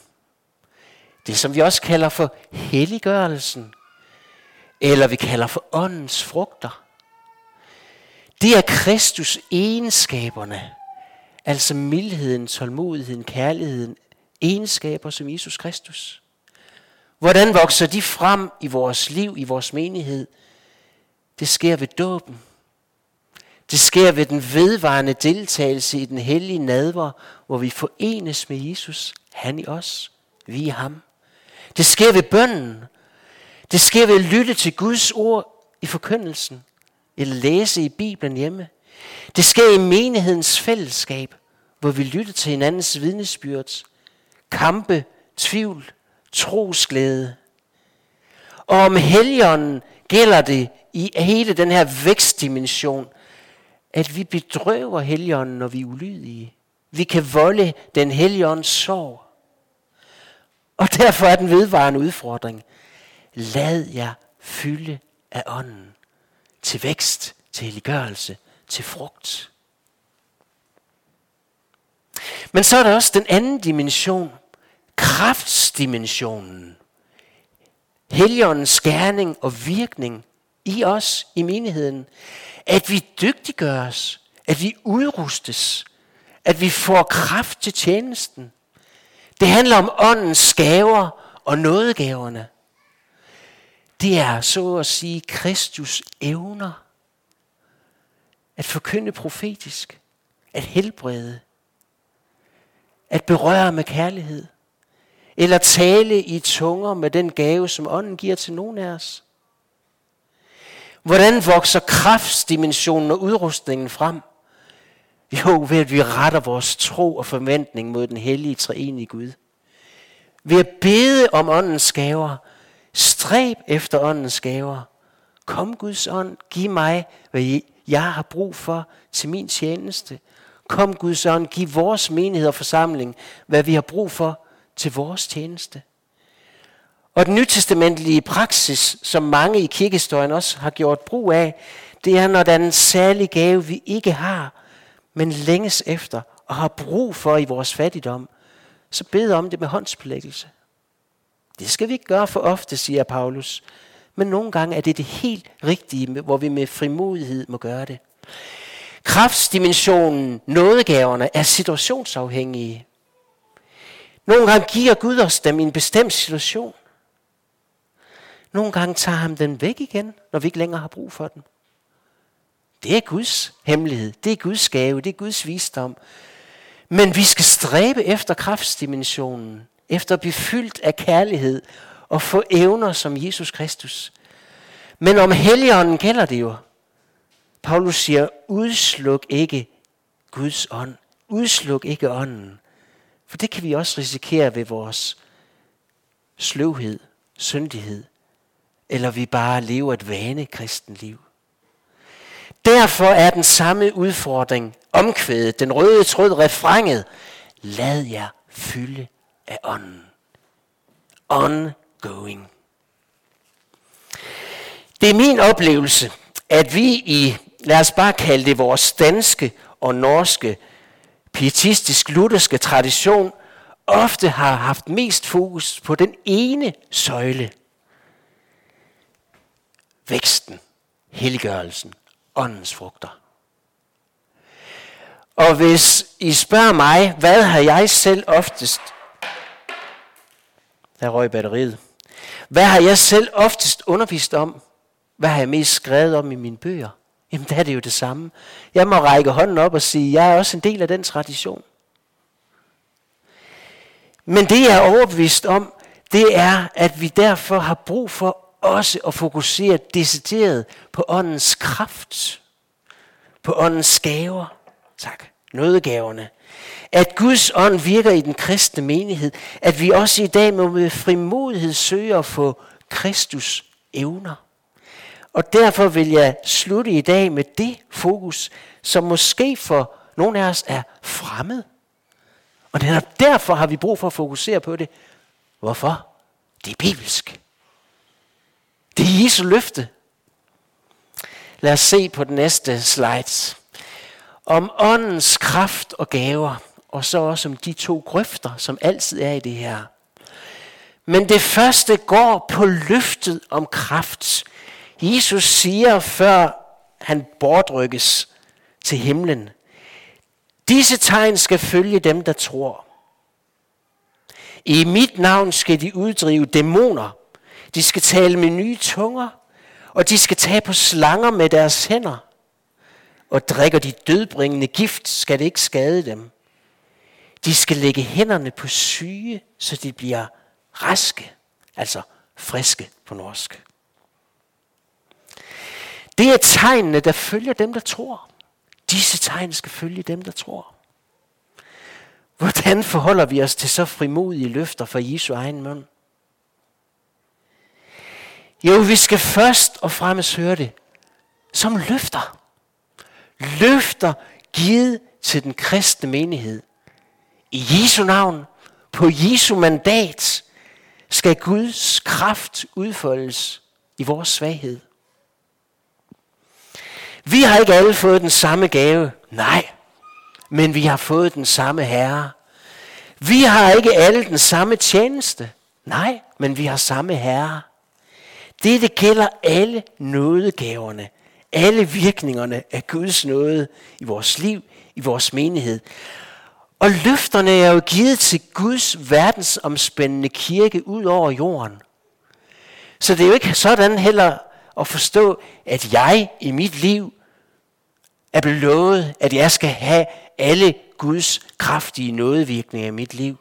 Speaker 1: Det som vi også kalder for helliggørelsen. Eller vi kalder for åndens frugter. Det er Kristus egenskaberne. Altså mildheden, tålmodigheden, kærligheden. Egenskaber som Jesus Kristus. Hvordan vokser de frem i vores liv, i vores menighed? Det sker ved dåben. Det sker ved den vedvarende deltagelse i den hellige nadver, hvor vi forenes med Jesus, han i os, vi i ham. Det sker ved bønden. Det sker ved at lytte til Guds ord i forkyndelsen, eller læse i Bibelen hjemme. Det sker i menighedens fællesskab, hvor vi lytter til hinandens vidnesbyrd, kampe, tvivl, trosglæde. Og om helgenen gælder det i hele den her vækstdimension, at vi bedrøver helgenen, når vi er ulydige. Vi kan volde den helligånds sorg. Og derfor er den vedvarende udfordring. Lad jer fylde af ånden. Til vækst, til helliggørelse, til frugt. Men så er der også den anden dimension. Kraftsdimensionen. Helligåndens skærning og virkning i os, i menigheden. At vi dygtiggøres, at vi udrustes, at vi får kraft til tjenesten. Det handler om åndens gaver og nådegaverne. Det er så at sige Kristus evner at forkynde profetisk, at helbrede, at berøre med kærlighed, eller tale i tunger med den gave, som ånden giver til nogen af os. Hvordan vokser kraftsdimensionen og udrustningen frem? Jo, ved at vi retter vores tro og forventning mod den hellige treenige Gud. Ved at bede om åndens gaver. Stræb efter åndens gaver. Kom Guds ånd, giv mig, hvad jeg har brug for til min tjeneste. Kom Guds ånd, giv vores menighed og forsamling, hvad vi har brug for til vores tjeneste. Og den nytestamentlige praksis, som mange i kirkestøjen også har gjort brug af, det er, når der er en særlig gave, vi ikke har, men længes efter og har brug for i vores fattigdom, så bed om det med håndspålæggelse. Det skal vi ikke gøre for ofte, siger Paulus, men nogle gange er det det helt rigtige, hvor vi med frimodighed må gøre det. Kraftsdimensionen, nådegaverne, er situationsafhængige. Nogle gange giver Gud os dem i en bestemt situation. Nogle gange tager han den væk igen, når vi ikke længere har brug for den. Det er Guds hemmelighed. Det er Guds gave. Det er Guds visdom. Men vi skal stræbe efter kraftsdimensionen. Efter at blive fyldt af kærlighed og få evner som Jesus Kristus. Men om helligånden gælder det jo. Paulus siger, udsluk ikke Guds ånd. Udsluk ikke ånden. For det kan vi også risikere ved vores sløvhed, syndighed, eller vi bare lever et vane kristen liv. Derfor er den samme udfordring omkvædet, den røde tråd, refrænget. Lad jer fylde af ånden. Ongoing. Det er min oplevelse, at vi i, lad os bare kalde det vores danske og norske pietistisk-lutherske tradition, ofte har haft mest fokus på den ene søjle. Væksten, helliggørelsen, åndens frugter. Og hvis I spørger mig, hvad har jeg selv oftest... Der røg batteriet. Hvad har jeg selv oftest undervist om? Hvad har jeg mest skrevet om i mine bøger? Jamen, der er det jo det samme. Jeg må række hånden op og sige, jeg er også en del af den tradition. Men det, jeg er overbevist om, det er, at vi derfor har brug for også at fokusere decideret på åndens kraft, på åndens gaver. Tak. Nådegaverne. At Guds ånd virker i den kristne menighed. At vi også i dag må med frimodighed søge at få Kristus evner. Og derfor vil jeg slutte i dag med det fokus, som måske for nogle af os er fremmed. Og netop derfor har vi brug for at fokusere på det. Hvorfor? Det er bibelsk. Det er Jesu løfte. Lad os se på den næste slide. Om åndens kraft og gaver, og så også om de to grøfter, som altid er i det her. Men det første går på løftet om kraft. Jesus siger, før han bortrykkes til himlen, disse tegn skal følge dem, der tror. I mit navn skal de uddrive dæmoner. De skal tale med nye tunger, og de skal tage på slanger med deres hænder. Og drikker de dødbringende gift, skal det ikke skade dem. De skal lægge hænderne på syge, så de bliver raske, altså friske på norsk. Det er tegnene, der følger dem, der tror. Disse tegn skal følge dem, der tror. Hvordan forholder vi os til så frimodige løfter fra Jesu egen mund? Jo, vi skal først og fremmest høre det som løfter. Løfter givet til den kristne menighed. I Jesu navn, på Jesu mandat, skal Guds kraft udfoldes i vores svaghed. Vi har ikke alle fået den samme gave. Nej, men vi har fået den samme herre. Vi har ikke alle den samme tjeneste. Nej, men vi har samme herre. Dette gælder alle nådegaverne, alle virkningerne af Guds nåde i vores liv, i vores menighed. Og løfterne er jo givet til Guds verdensomspændende kirke ud over jorden. Så det er jo ikke sådan heller at forstå, at jeg i mit liv er blevet lovet, at jeg skal have alle Guds kraftige nådevirkninger i mit liv.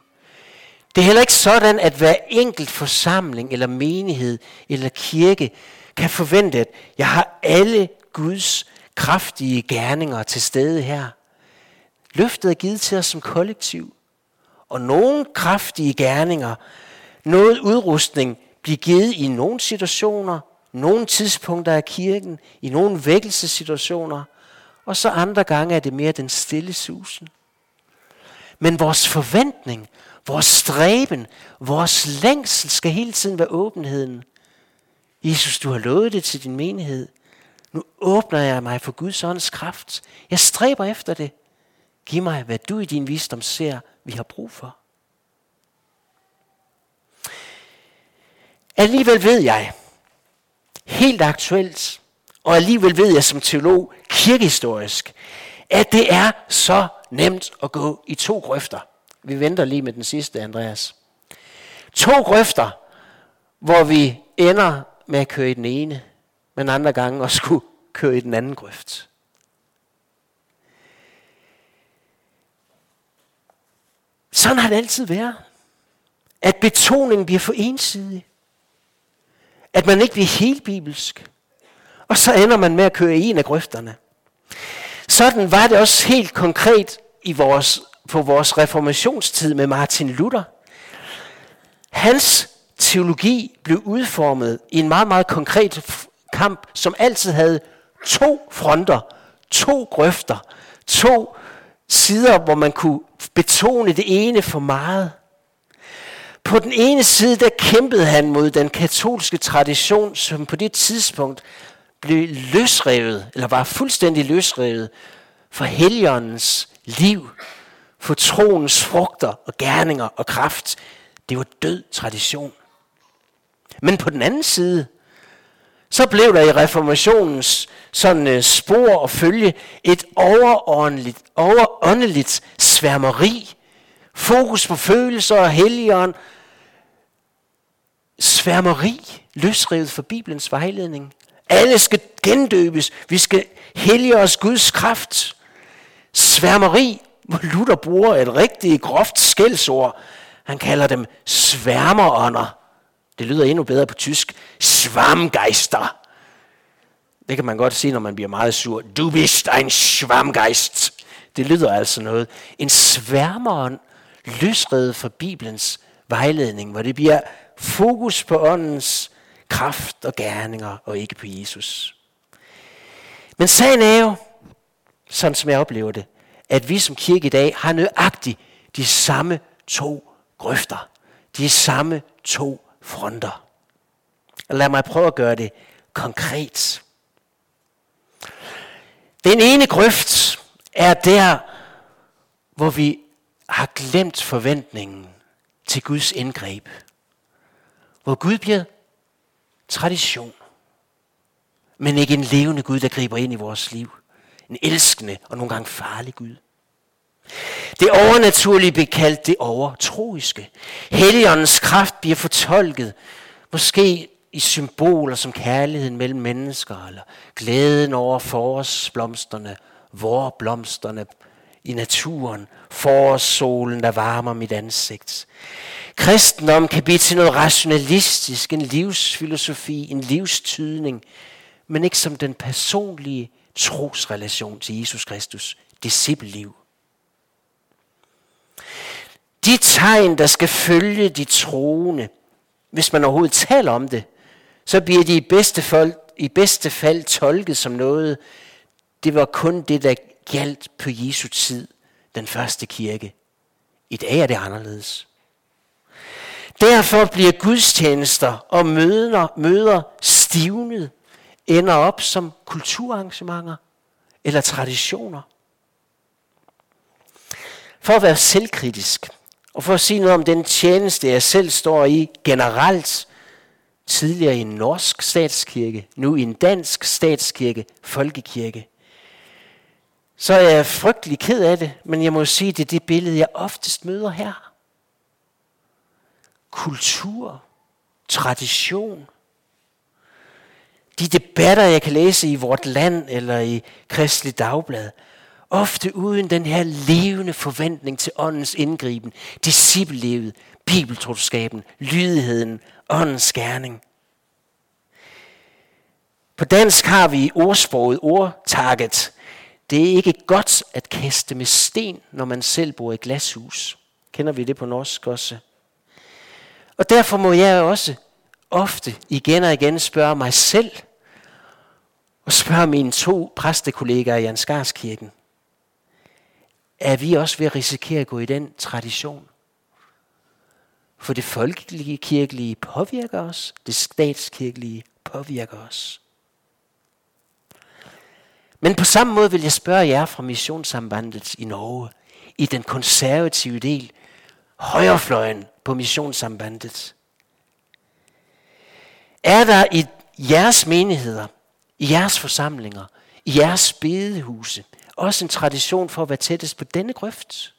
Speaker 1: Det er heller ikke sådan, at hver enkelt forsamling eller menighed eller kirke kan forvente, at jeg har alle Guds kraftige gerninger til stede her. Løftet er givet til os som kollektiv. Og nogle kraftige gerninger, noget udrustning bliver givet i nogle situationer, nogle tidspunkter af kirken, i nogle vækkelsessituationer, og så andre gange er det mere den stille susen. Men vores forventning, vores stræben, vores længsel skal hele tiden være åbenheden. Jesus, du har lovet det til din menighed. Nu åbner jeg mig for Guds ånds kraft. Jeg stræber efter det. Giv mig, hvad du i din visdom ser, vi har brug for. Alligevel ved jeg, helt aktuelt, og alligevel ved jeg som teolog, kirkehistorisk, at det er så nemt at gå i to grøfter. Vi venter lige med den sidste, Andreas. To grøfter, hvor vi ender med at køre i den ene, men andre gange også skulle køre i den anden grøft. Sådan har det altid været. At betoningen bliver for ensidig. At man ikke bliver helt bibelsk. Og så ender man med at køre i en af grøfterne. Sådan var det også helt konkret i vores, på vores reformationstid med Martin Luther. Hans teologi blev udformet i en meget, meget konkret kamp, som altid havde to fronter, to grøfter, to sider, hvor man kunne betone det ene for meget. På den ene side, der kæmpede han mod den katolske tradition, som på det tidspunkt blev løsrevet, eller var fuldstændig løsrevet for helgenens liv, for troens frugter og gerninger og kraft. Det var død tradition. Men på den anden side, så blev der i reformationens sådan øh, spor og følge et overåndeligt, overåndeligt sværmeri, fokus på følelser og helligånd, sværmeri, løsrevet for Bibelens vejledning. Alle skal gendøbes. Vi skal hellige os Guds kraft. Sværmeri, hvor Luther bruger et rigtig groft skældsord. Han kalder dem sværmerånder. Det lyder endnu bedre på tysk. Svamgeister. Det kan man godt sige, når man bliver meget sur. Du bist ein Schwammgeist. Det lyder altså noget. En sværmerånd løsredet fra Bibelens vejledning, hvor det bliver fokus på åndens kraft og gerninger, og ikke på Jesus. Men sagen er jo, sådan som jeg oplever det, at vi som kirke i dag har nøjagtigt de samme to grøfter. De samme to fronter. Lad mig prøve at gøre det konkret. Den ene grøft er der, hvor vi har glemt forventningen til Guds indgreb. Hvor Gud bliver tradition, men ikke en levende Gud, der griber ind i vores liv. En elskende og nogle gange farlig Gud. Det overnaturlige bliver kaldt det overtroiske. Helligåndens kraft bliver fortolket, måske i symboler som kærligheden mellem mennesker, eller glæden over forårsblomsterne, vårblomsterne i naturen, forårssolen, der varmer mit ansigt. Kristendom kan blive til noget rationalistisk, en livsfilosofi, en livstydning, men ikke som den personlige trosrelation til Jesus Kristus, discipleliv. De tegn, der skal følge de troende, hvis man overhovedet taler om det, så bliver de i bedste fald, i bedste fald tolket som noget, det var kun det, der galt på Jesu tid, den første kirke. I dag er det anderledes. Derfor bliver gudstjenester og møder, møder stivnet, ender op som kulturarrangementer eller traditioner. For at være selvkritisk, og for at sige noget om den tjeneste, jeg selv står i generelt, tidligere i en norsk statskirke, nu i en dansk statskirke, folkekirke, så er jeg frygtelig ked af det, men jeg må sige, det er det billede, jeg oftest møder her. Kultur, tradition, de debatter, jeg kan læse i Vort Land eller i Kristelig Dagblad, ofte uden den her levende forventning til åndens indgriben, disciplelivet, bibeltroskaben, lydigheden, åndens gerning. På dansk har vi ordsproget ordtarget, det er ikke godt at kaste med sten, når man selv bor i glashus. Kender vi det på norsk også? Og derfor må jeg også ofte igen og igen spørge mig selv, og spørge mine to præstekollegaer i Ansgarskirken, er vi også ved at risikere at gå i den tradition? For det folkelige kirkelige påvirker os, det statskirkelige påvirker os. Men på samme måde vil jeg spørge jer fra missionssambandet i Norge, i den konservative del, højrefløjen på missionssambandet. Er der i jeres menigheder, i jeres forsamlinger, i jeres bedehuse, også en tradition for at være tættest på denne grøft?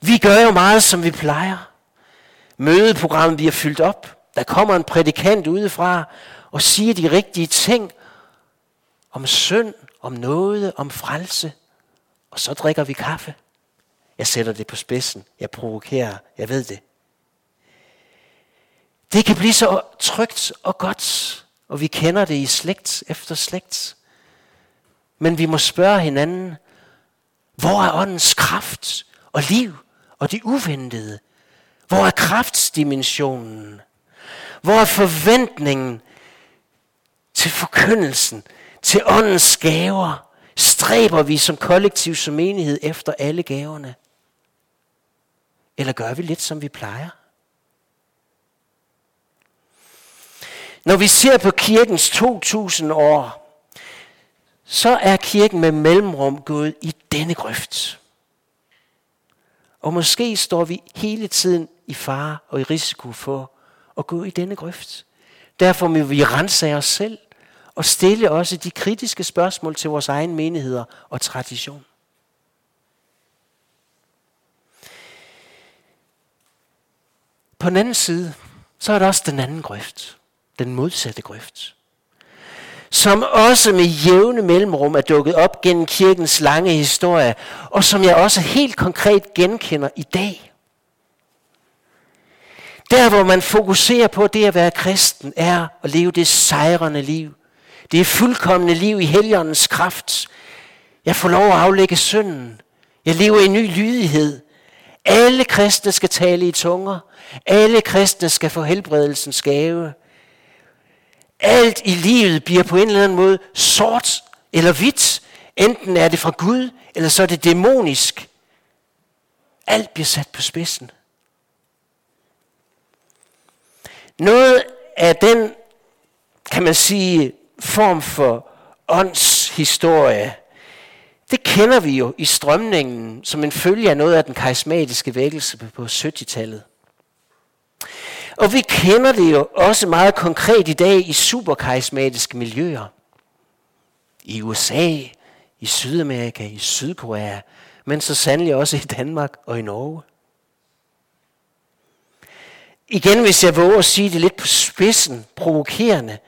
Speaker 1: Vi gør jo meget, som vi plejer. Mødeprogrammet bliver fyldt op. Der kommer en prædikant udefra og siger de rigtige ting om synd, om noget, om frelse, og så drikker vi kaffe. Jeg sætter det på spidsen. Jeg provokerer. Jeg ved det. Det kan blive så trygt og godt, og vi kender det i slægt efter slægt. Men vi må spørge hinanden, hvor er åndens kraft og liv og det uventede? Hvor er kraftsdimensionen? Hvor er forventningen til forkyndelsen, til åndens gaver, stræber vi som kollektiv, som menighed efter alle gaverne? Eller gør vi lidt, som vi plejer? Når vi ser på kirkens 2000 år, så er kirken med mellemrum gået i denne grøft. Og måske står vi hele tiden i fare og i risiko for at gå i denne grøft. Derfor må vi rense af os selv og stille også de kritiske spørgsmål til vores egen menigheder og tradition. På den anden side, så er der også den anden grøft. Den modsatte grøft. Som også med jævne mellemrum er dukket op gennem kirkens lange historie, og som jeg også helt konkret genkender i dag. Der, hvor man fokuserer på det at være kristen, er at leve det sejrende liv. Det er fuldkommende liv i heligåndens kraft. Jeg får lov at aflægge synden. Jeg lever i ny lydighed. Alle kristne skal tale i tunger. Alle kristne skal få helbredelsens gave. Alt i livet bliver på en eller anden måde sort eller hvidt. Enten er det fra Gud, eller så er det dæmonisk. Alt bliver sat på spidsen. Noget af den, kan man sige, form for åndshistorie, det kender vi jo i strømningen som en følge af noget af den karismatiske vækkelse på 70-tallet. Og vi kender det jo også meget konkret i dag i superkarismatiske miljøer. I USA, i Sydamerika, i Sydkorea, men så sandelig også i Danmark og i Norge. Igen, hvis jeg våger at sige det lidt på spidsen, provokerende,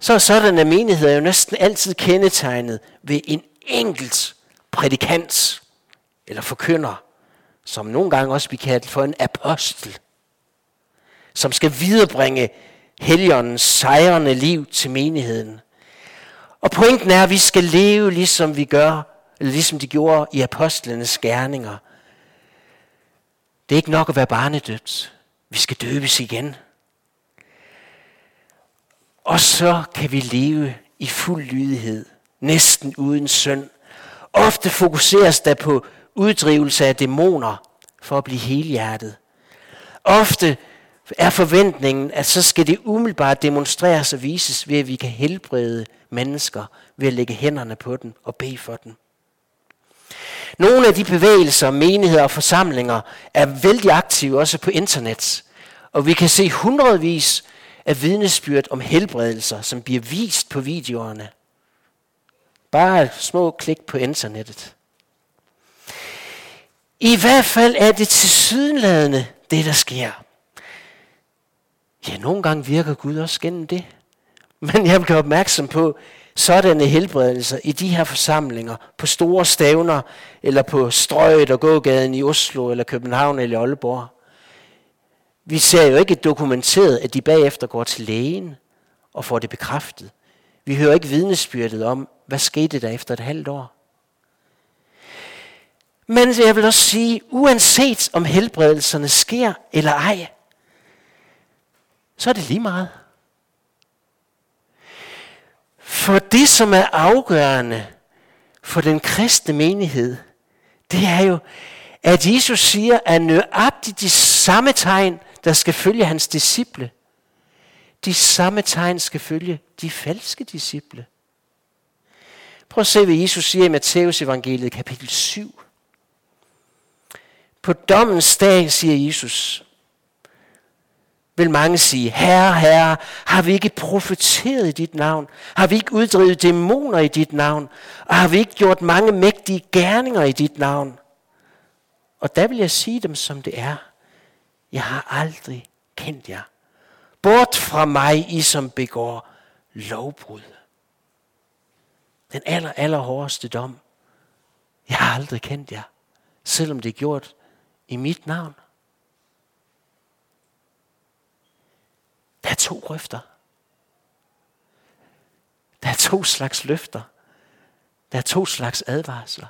Speaker 1: så er sådanne menigheder jo næsten altid kendetegnet ved en enkelt prædikant eller forkynder, som nogle gange også bliver kaldt for en apostel, som skal viderebringe Helligåndens sejrende liv til menigheden. Og pointen er, at vi skal leve ligesom vi gør, eller ligesom de gjorde i apostlenes gerninger. Det er ikke nok at være barnedøbt. Vi skal døbes igen. Og så kan vi leve i fuld lydighed, næsten uden synd. Ofte fokuseres der på uddrivelse af dæmoner for at blive helhjertet. Ofte er forventningen, at så skal det umiddelbart demonstreres og vises ved, at vi kan helbrede mennesker ved at lægge hænderne på dem og bede for dem. Nogle af de bevægelser, menigheder og forsamlinger er vældig aktive også på internet. Og vi kan se hundredvis af vidnesbyrd om helbredelser, som bliver vist på videoerne. Bare et små klik på internettet. I hvert fald er det til sydenladende, det der sker. Ja, nogle gange virker Gud også gennem det. Men jeg vil gøre opmærksom på, sådanne helbredelser i de her forsamlinger, på store stævner, eller på strøget og gågaden i Oslo, eller København, eller Aalborg. Vi ser jo ikke dokumenteret, at de bagefter går til lægen og får det bekræftet. Vi hører ikke vidnesbyrdet om, hvad skete der efter et halvt år. Men jeg vil også sige, uanset om helbredelserne sker eller ej, så er det lige meget. For det, som er afgørende for den kristne menighed, det er jo, at Jesus siger, at nøjagtigt de samme tegn, der skal følge hans disciple, de samme tegn skal følge de falske disciple. Prøv at se, hvad Jesus siger i Matteus evangeliet kapitel 7. På dommens dag, siger Jesus, vil mange sige, Herre, Herre, har vi ikke profeteret i dit navn? Har vi ikke uddrevet dæmoner i dit navn? Og har vi ikke gjort mange mægtige gerninger i dit navn? Og der vil jeg sige dem, som det er. Jeg har aldrig kendt jer. Bort fra mig, I som begår lovbrud. Den aller, aller hårdeste dom. Jeg har aldrig kendt jer, selvom det er gjort i mit navn. Der er to røfter. Der er to slags løfter. Der er to slags advarsler.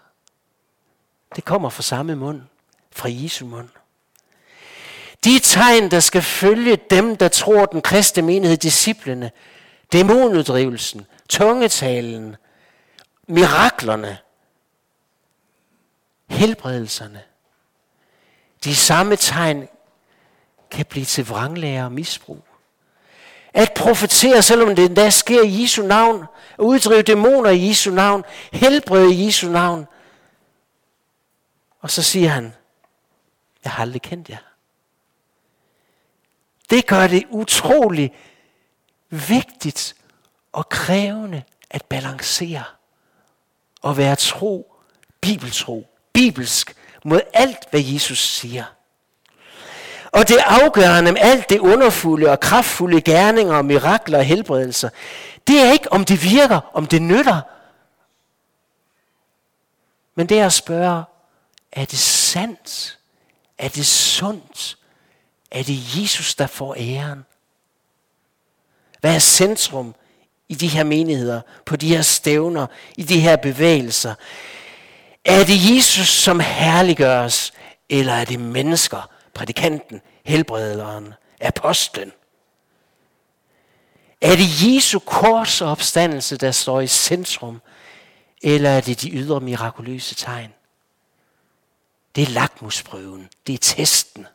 Speaker 1: Det kommer fra samme mund, fra Jesu mund. De tegn, der skal følge dem, der tror den kristne menighed, disciplene, dæmonuddrivelsen, tungetalen, miraklerne, helbredelserne. De samme tegn kan blive til vranglære og misbrug. At profetere, selvom det endda sker i Jesu navn, at uddrive dæmoner i Jesu navn, helbrede i Jesu navn. Og så siger han, jeg har aldrig kendt jer. Det gør det utrolig vigtigt og krævende at balancere og være tro, bibeltro, bibelsk mod alt, hvad Jesus siger. Og det afgørende med alt det underfulde og kraftfulde gerninger og mirakler og helbredelser, det er ikke om det virker, om det nytter. Men det er at spørge, er det sandt? Er det sundt? Er det Jesus, der får æren? Hvad er centrum i de her menigheder, på de her stævner, i de her bevægelser? Er det Jesus, som herliggøres, eller er det mennesker, prædikanten, helbrederen, apostlen? Er det Jesu kors og opstandelse, der står i centrum, eller er det de ydre mirakuløse tegn? Det er lakmusprøven, det er testen.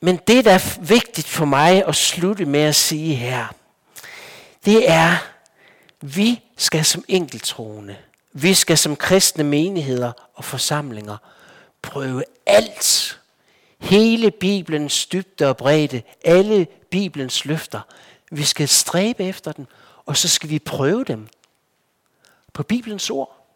Speaker 1: Men det, der er vigtigt for mig at slutte med at sige her, det er, vi skal som enkeltroende, vi skal som kristne menigheder og forsamlinger prøve alt. Hele Bibelens dybde og bredde, alle Bibelens løfter. Vi skal stræbe efter den, og så skal vi prøve dem på Bibelens ord.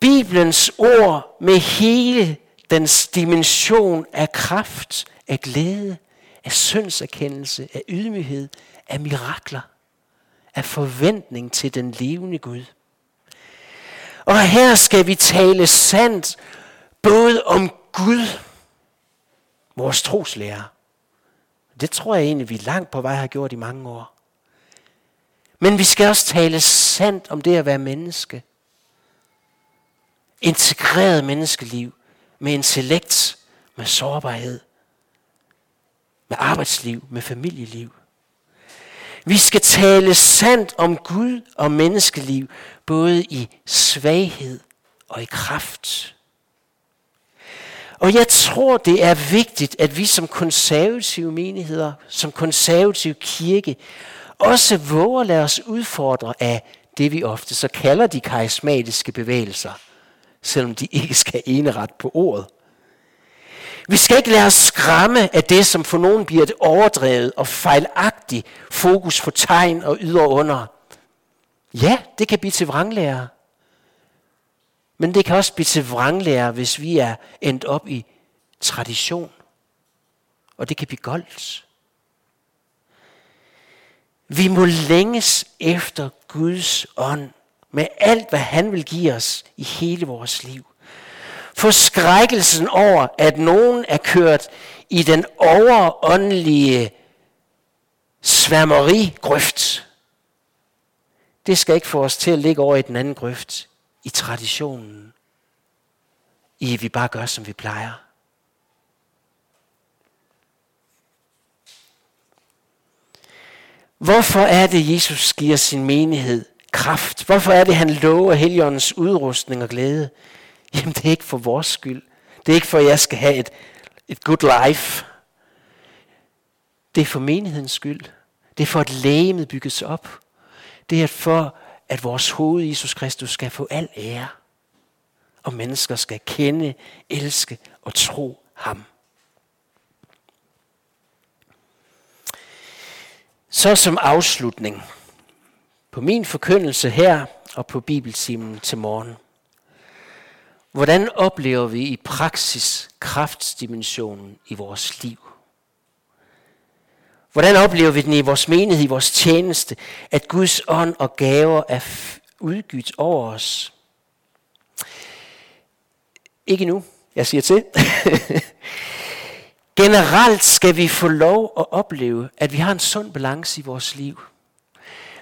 Speaker 1: Bibelens ord med hele dens dimension af kraft, af glæde, af syndserkendelse, af ydmyghed, af mirakler, af forventning til den levende Gud. Og her skal vi tale sandt både om Gud, vores troslærer. Det tror jeg egentlig, vi langt på vej har gjort i mange år. Men vi skal også tale sandt om det at være menneske. Integreret menneskeliv med intellekt, med sårbarhed, med arbejdsliv, med familieliv. Vi skal tale sandt om Gud og menneskeliv, både i svaghed og i kraft. Og jeg tror, det er vigtigt, at vi som konservative menigheder, som konservativ kirke, også våger at lade os udfordre af det, vi ofte så kalder de karismatiske bevægelser, selvom de ikke skal eneret på ordet. Vi skal ikke lade os skræmme af det, som for nogen bliver et overdrevet og fejlagtigt fokus på tegn og ydre under. Ja, det kan blive til vranglærer. Men det kan også blive til vranglærer, hvis vi er endt op i tradition. Og det kan blive goldt. Vi må længes efter Guds ånd med alt, hvad han vil give os i hele vores liv. Forskrækkelsen over, at nogen er kørt i den overåndelige sværmerigrøft, det skal ikke få os til at ligge over i den anden grøft, i traditionen, i at vi bare gør, som vi plejer. Hvorfor er det, Jesus giver sin menighed kraft? Hvorfor er det, han lover heligåndens udrustning og glæde? Jamen, det er ikke for vores skyld. Det er ikke for, at jeg skal have et, et good life. Det er for menighedens skyld. Det er for, at lægemet bygges op. Det er for, at vores hoved, Jesus Kristus, skal få al ære. Og mennesker skal kende, elske og tro ham. Så som afslutning på min forkyndelse her og på bibeltimen til morgen. Hvordan oplever vi i praksis kraftsdimensionen i vores liv? Hvordan oplever vi den i vores menighed, i vores tjeneste, at Guds ånd og gaver er udgivet over os? Ikke nu, jeg siger til. Generelt skal vi få lov at opleve, at vi har en sund balance i vores liv.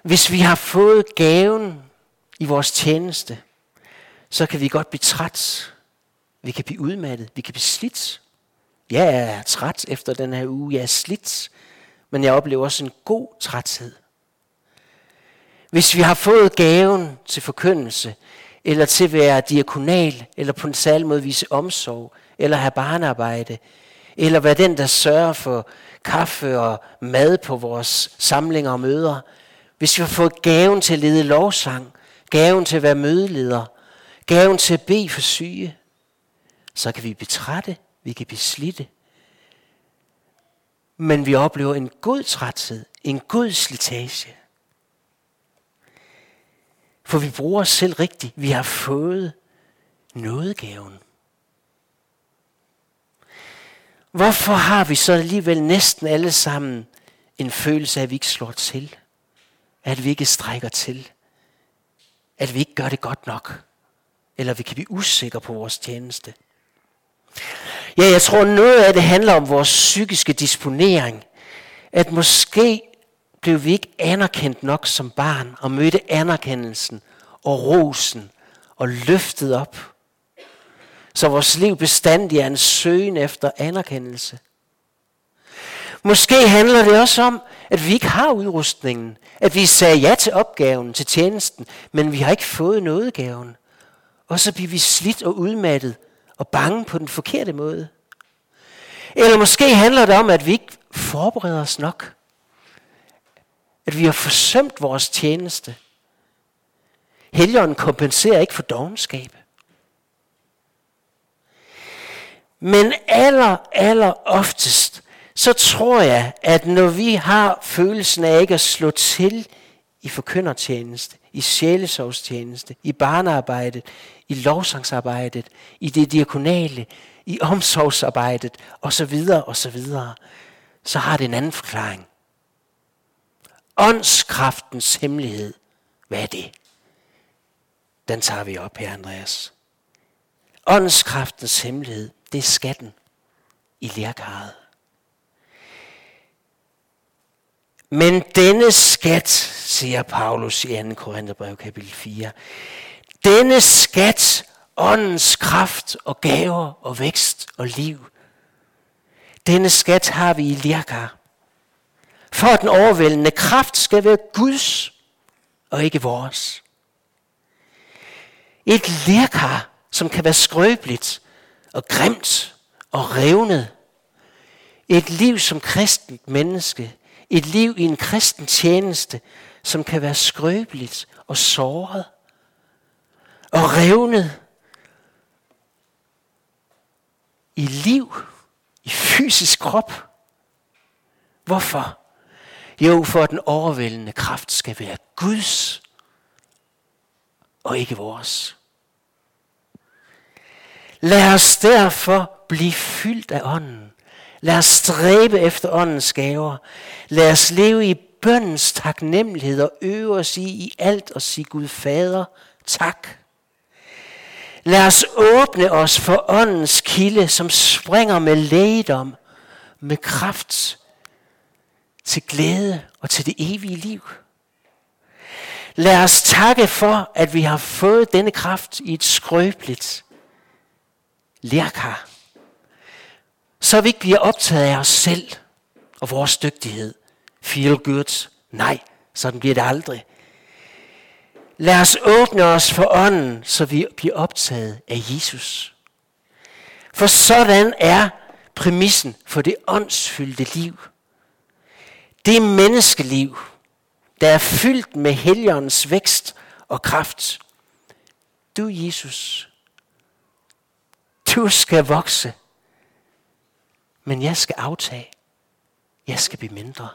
Speaker 1: Hvis vi har fået gaven i vores tjeneste, så kan vi godt blive træt. Vi kan blive udmattet. Vi kan blive slidt. Jeg er træt efter den her uge. Jeg er slidt. Men jeg oplever også en god træthed. Hvis vi har fået gaven til forkyndelse, eller til at være diakonal, eller på en særlig måde vise omsorg, eller have barnearbejde, eller være den, der sørger for kaffe og mad på vores samlinger og møder. Hvis vi har fået gaven til at lede lovsang, gaven til at være mødeleder, gaven til at bede for syge, så kan vi betrætte, vi kan blive slidte. Men vi oplever en god træthed, en god slitage. For vi bruger os selv rigtigt. Vi har fået nådegaven. Hvorfor har vi så alligevel næsten alle sammen en følelse af, at vi ikke slår til? At vi ikke strækker til? At vi ikke gør det godt nok? Eller vi kan blive usikre på vores tjeneste? Ja, jeg tror noget af det handler om vores psykiske disponering. At måske blev vi ikke anerkendt nok som barn og mødte anerkendelsen og rosen og løftet op. Så vores liv bestandig er en søgen efter anerkendelse. Måske handler det også om, at vi ikke har udrustningen. At vi sagde ja til opgaven, til tjenesten, men vi har ikke fået nådegaven. Og så bliver vi slidt og udmattet og bange på den forkerte måde. Eller måske handler det om, at vi ikke forbereder os nok. At vi har forsømt vores tjeneste. Helligånden kompenserer ikke for dogenskab. Men aller, aller oftest, så tror jeg, at når vi har følelsen af ikke at slå til i forkyndertjeneste, i sjælesovstjeneste, i barnearbejde, i lovsangsarbejdet, i det diakonale, i omsorgsarbejdet osv. osv., så har det en anden forklaring. Åndskraftens hemmelighed. Hvad er det? Den tager vi op her, Andreas. Åndskraftens hemmelighed, det er skatten i lærkaret. Men denne skat, siger Paulus i 2. Korintherbrev kapitel 4, denne skat, åndens kraft og gaver og vækst og liv, denne skat har vi i lirkar. For at den overvældende kraft skal være Guds og ikke vores. Et lirkar, som kan være skrøbeligt og grimt og revnet. Et liv som kristent menneske et liv i en kristen tjeneste, som kan være skrøbeligt og såret og revnet i liv, i fysisk krop. Hvorfor? Jo, for at den overvældende kraft skal være Guds og ikke vores. Lad os derfor blive fyldt af ånden. Lad os stræbe efter åndens gaver. Lad os leve i bøndens taknemmelighed og øve os i, i alt og sige Gud Fader, tak. Lad os åbne os for åndens kilde, som springer med lægedom, med kraft, til glæde og til det evige liv. Lad os takke for, at vi har fået denne kraft i et skrøbeligt lærkar så vi ikke bliver optaget af os selv og vores dygtighed. Feel good. Nej, sådan bliver det aldrig. Lad os åbne os for ånden, så vi bliver optaget af Jesus. For sådan er præmissen for det åndsfyldte liv. Det menneskeliv, der er fyldt med heligåndens vækst og kraft. Du, Jesus, du skal vokse men jeg skal aftage. Jeg skal blive mindre.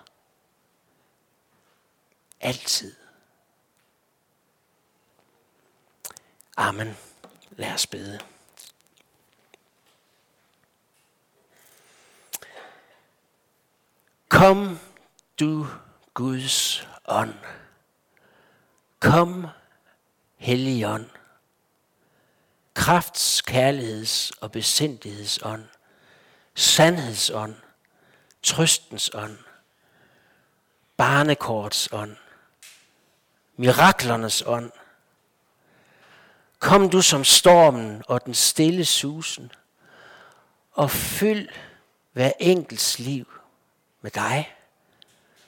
Speaker 1: Altid. Amen. Lad os bede. Kom du Guds ånd. Kom Helligånd. Krafts, kærligheds og besindighedsånd sandhedsånd, trøstens ånd, barnekorts ånd, miraklernes ånd. Kom du som stormen og den stille susen, og fyld hver enkelts liv med dig.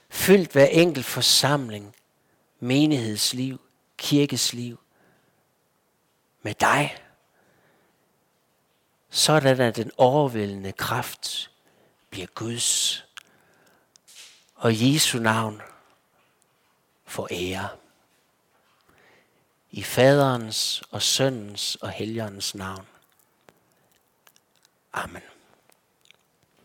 Speaker 1: Fyld hver enkelt forsamling, menighedsliv, kirkesliv med dig sådan at den overvældende kraft bliver Guds. Og Jesu navn for ære. I faderens og søndens og helgerens navn. Amen.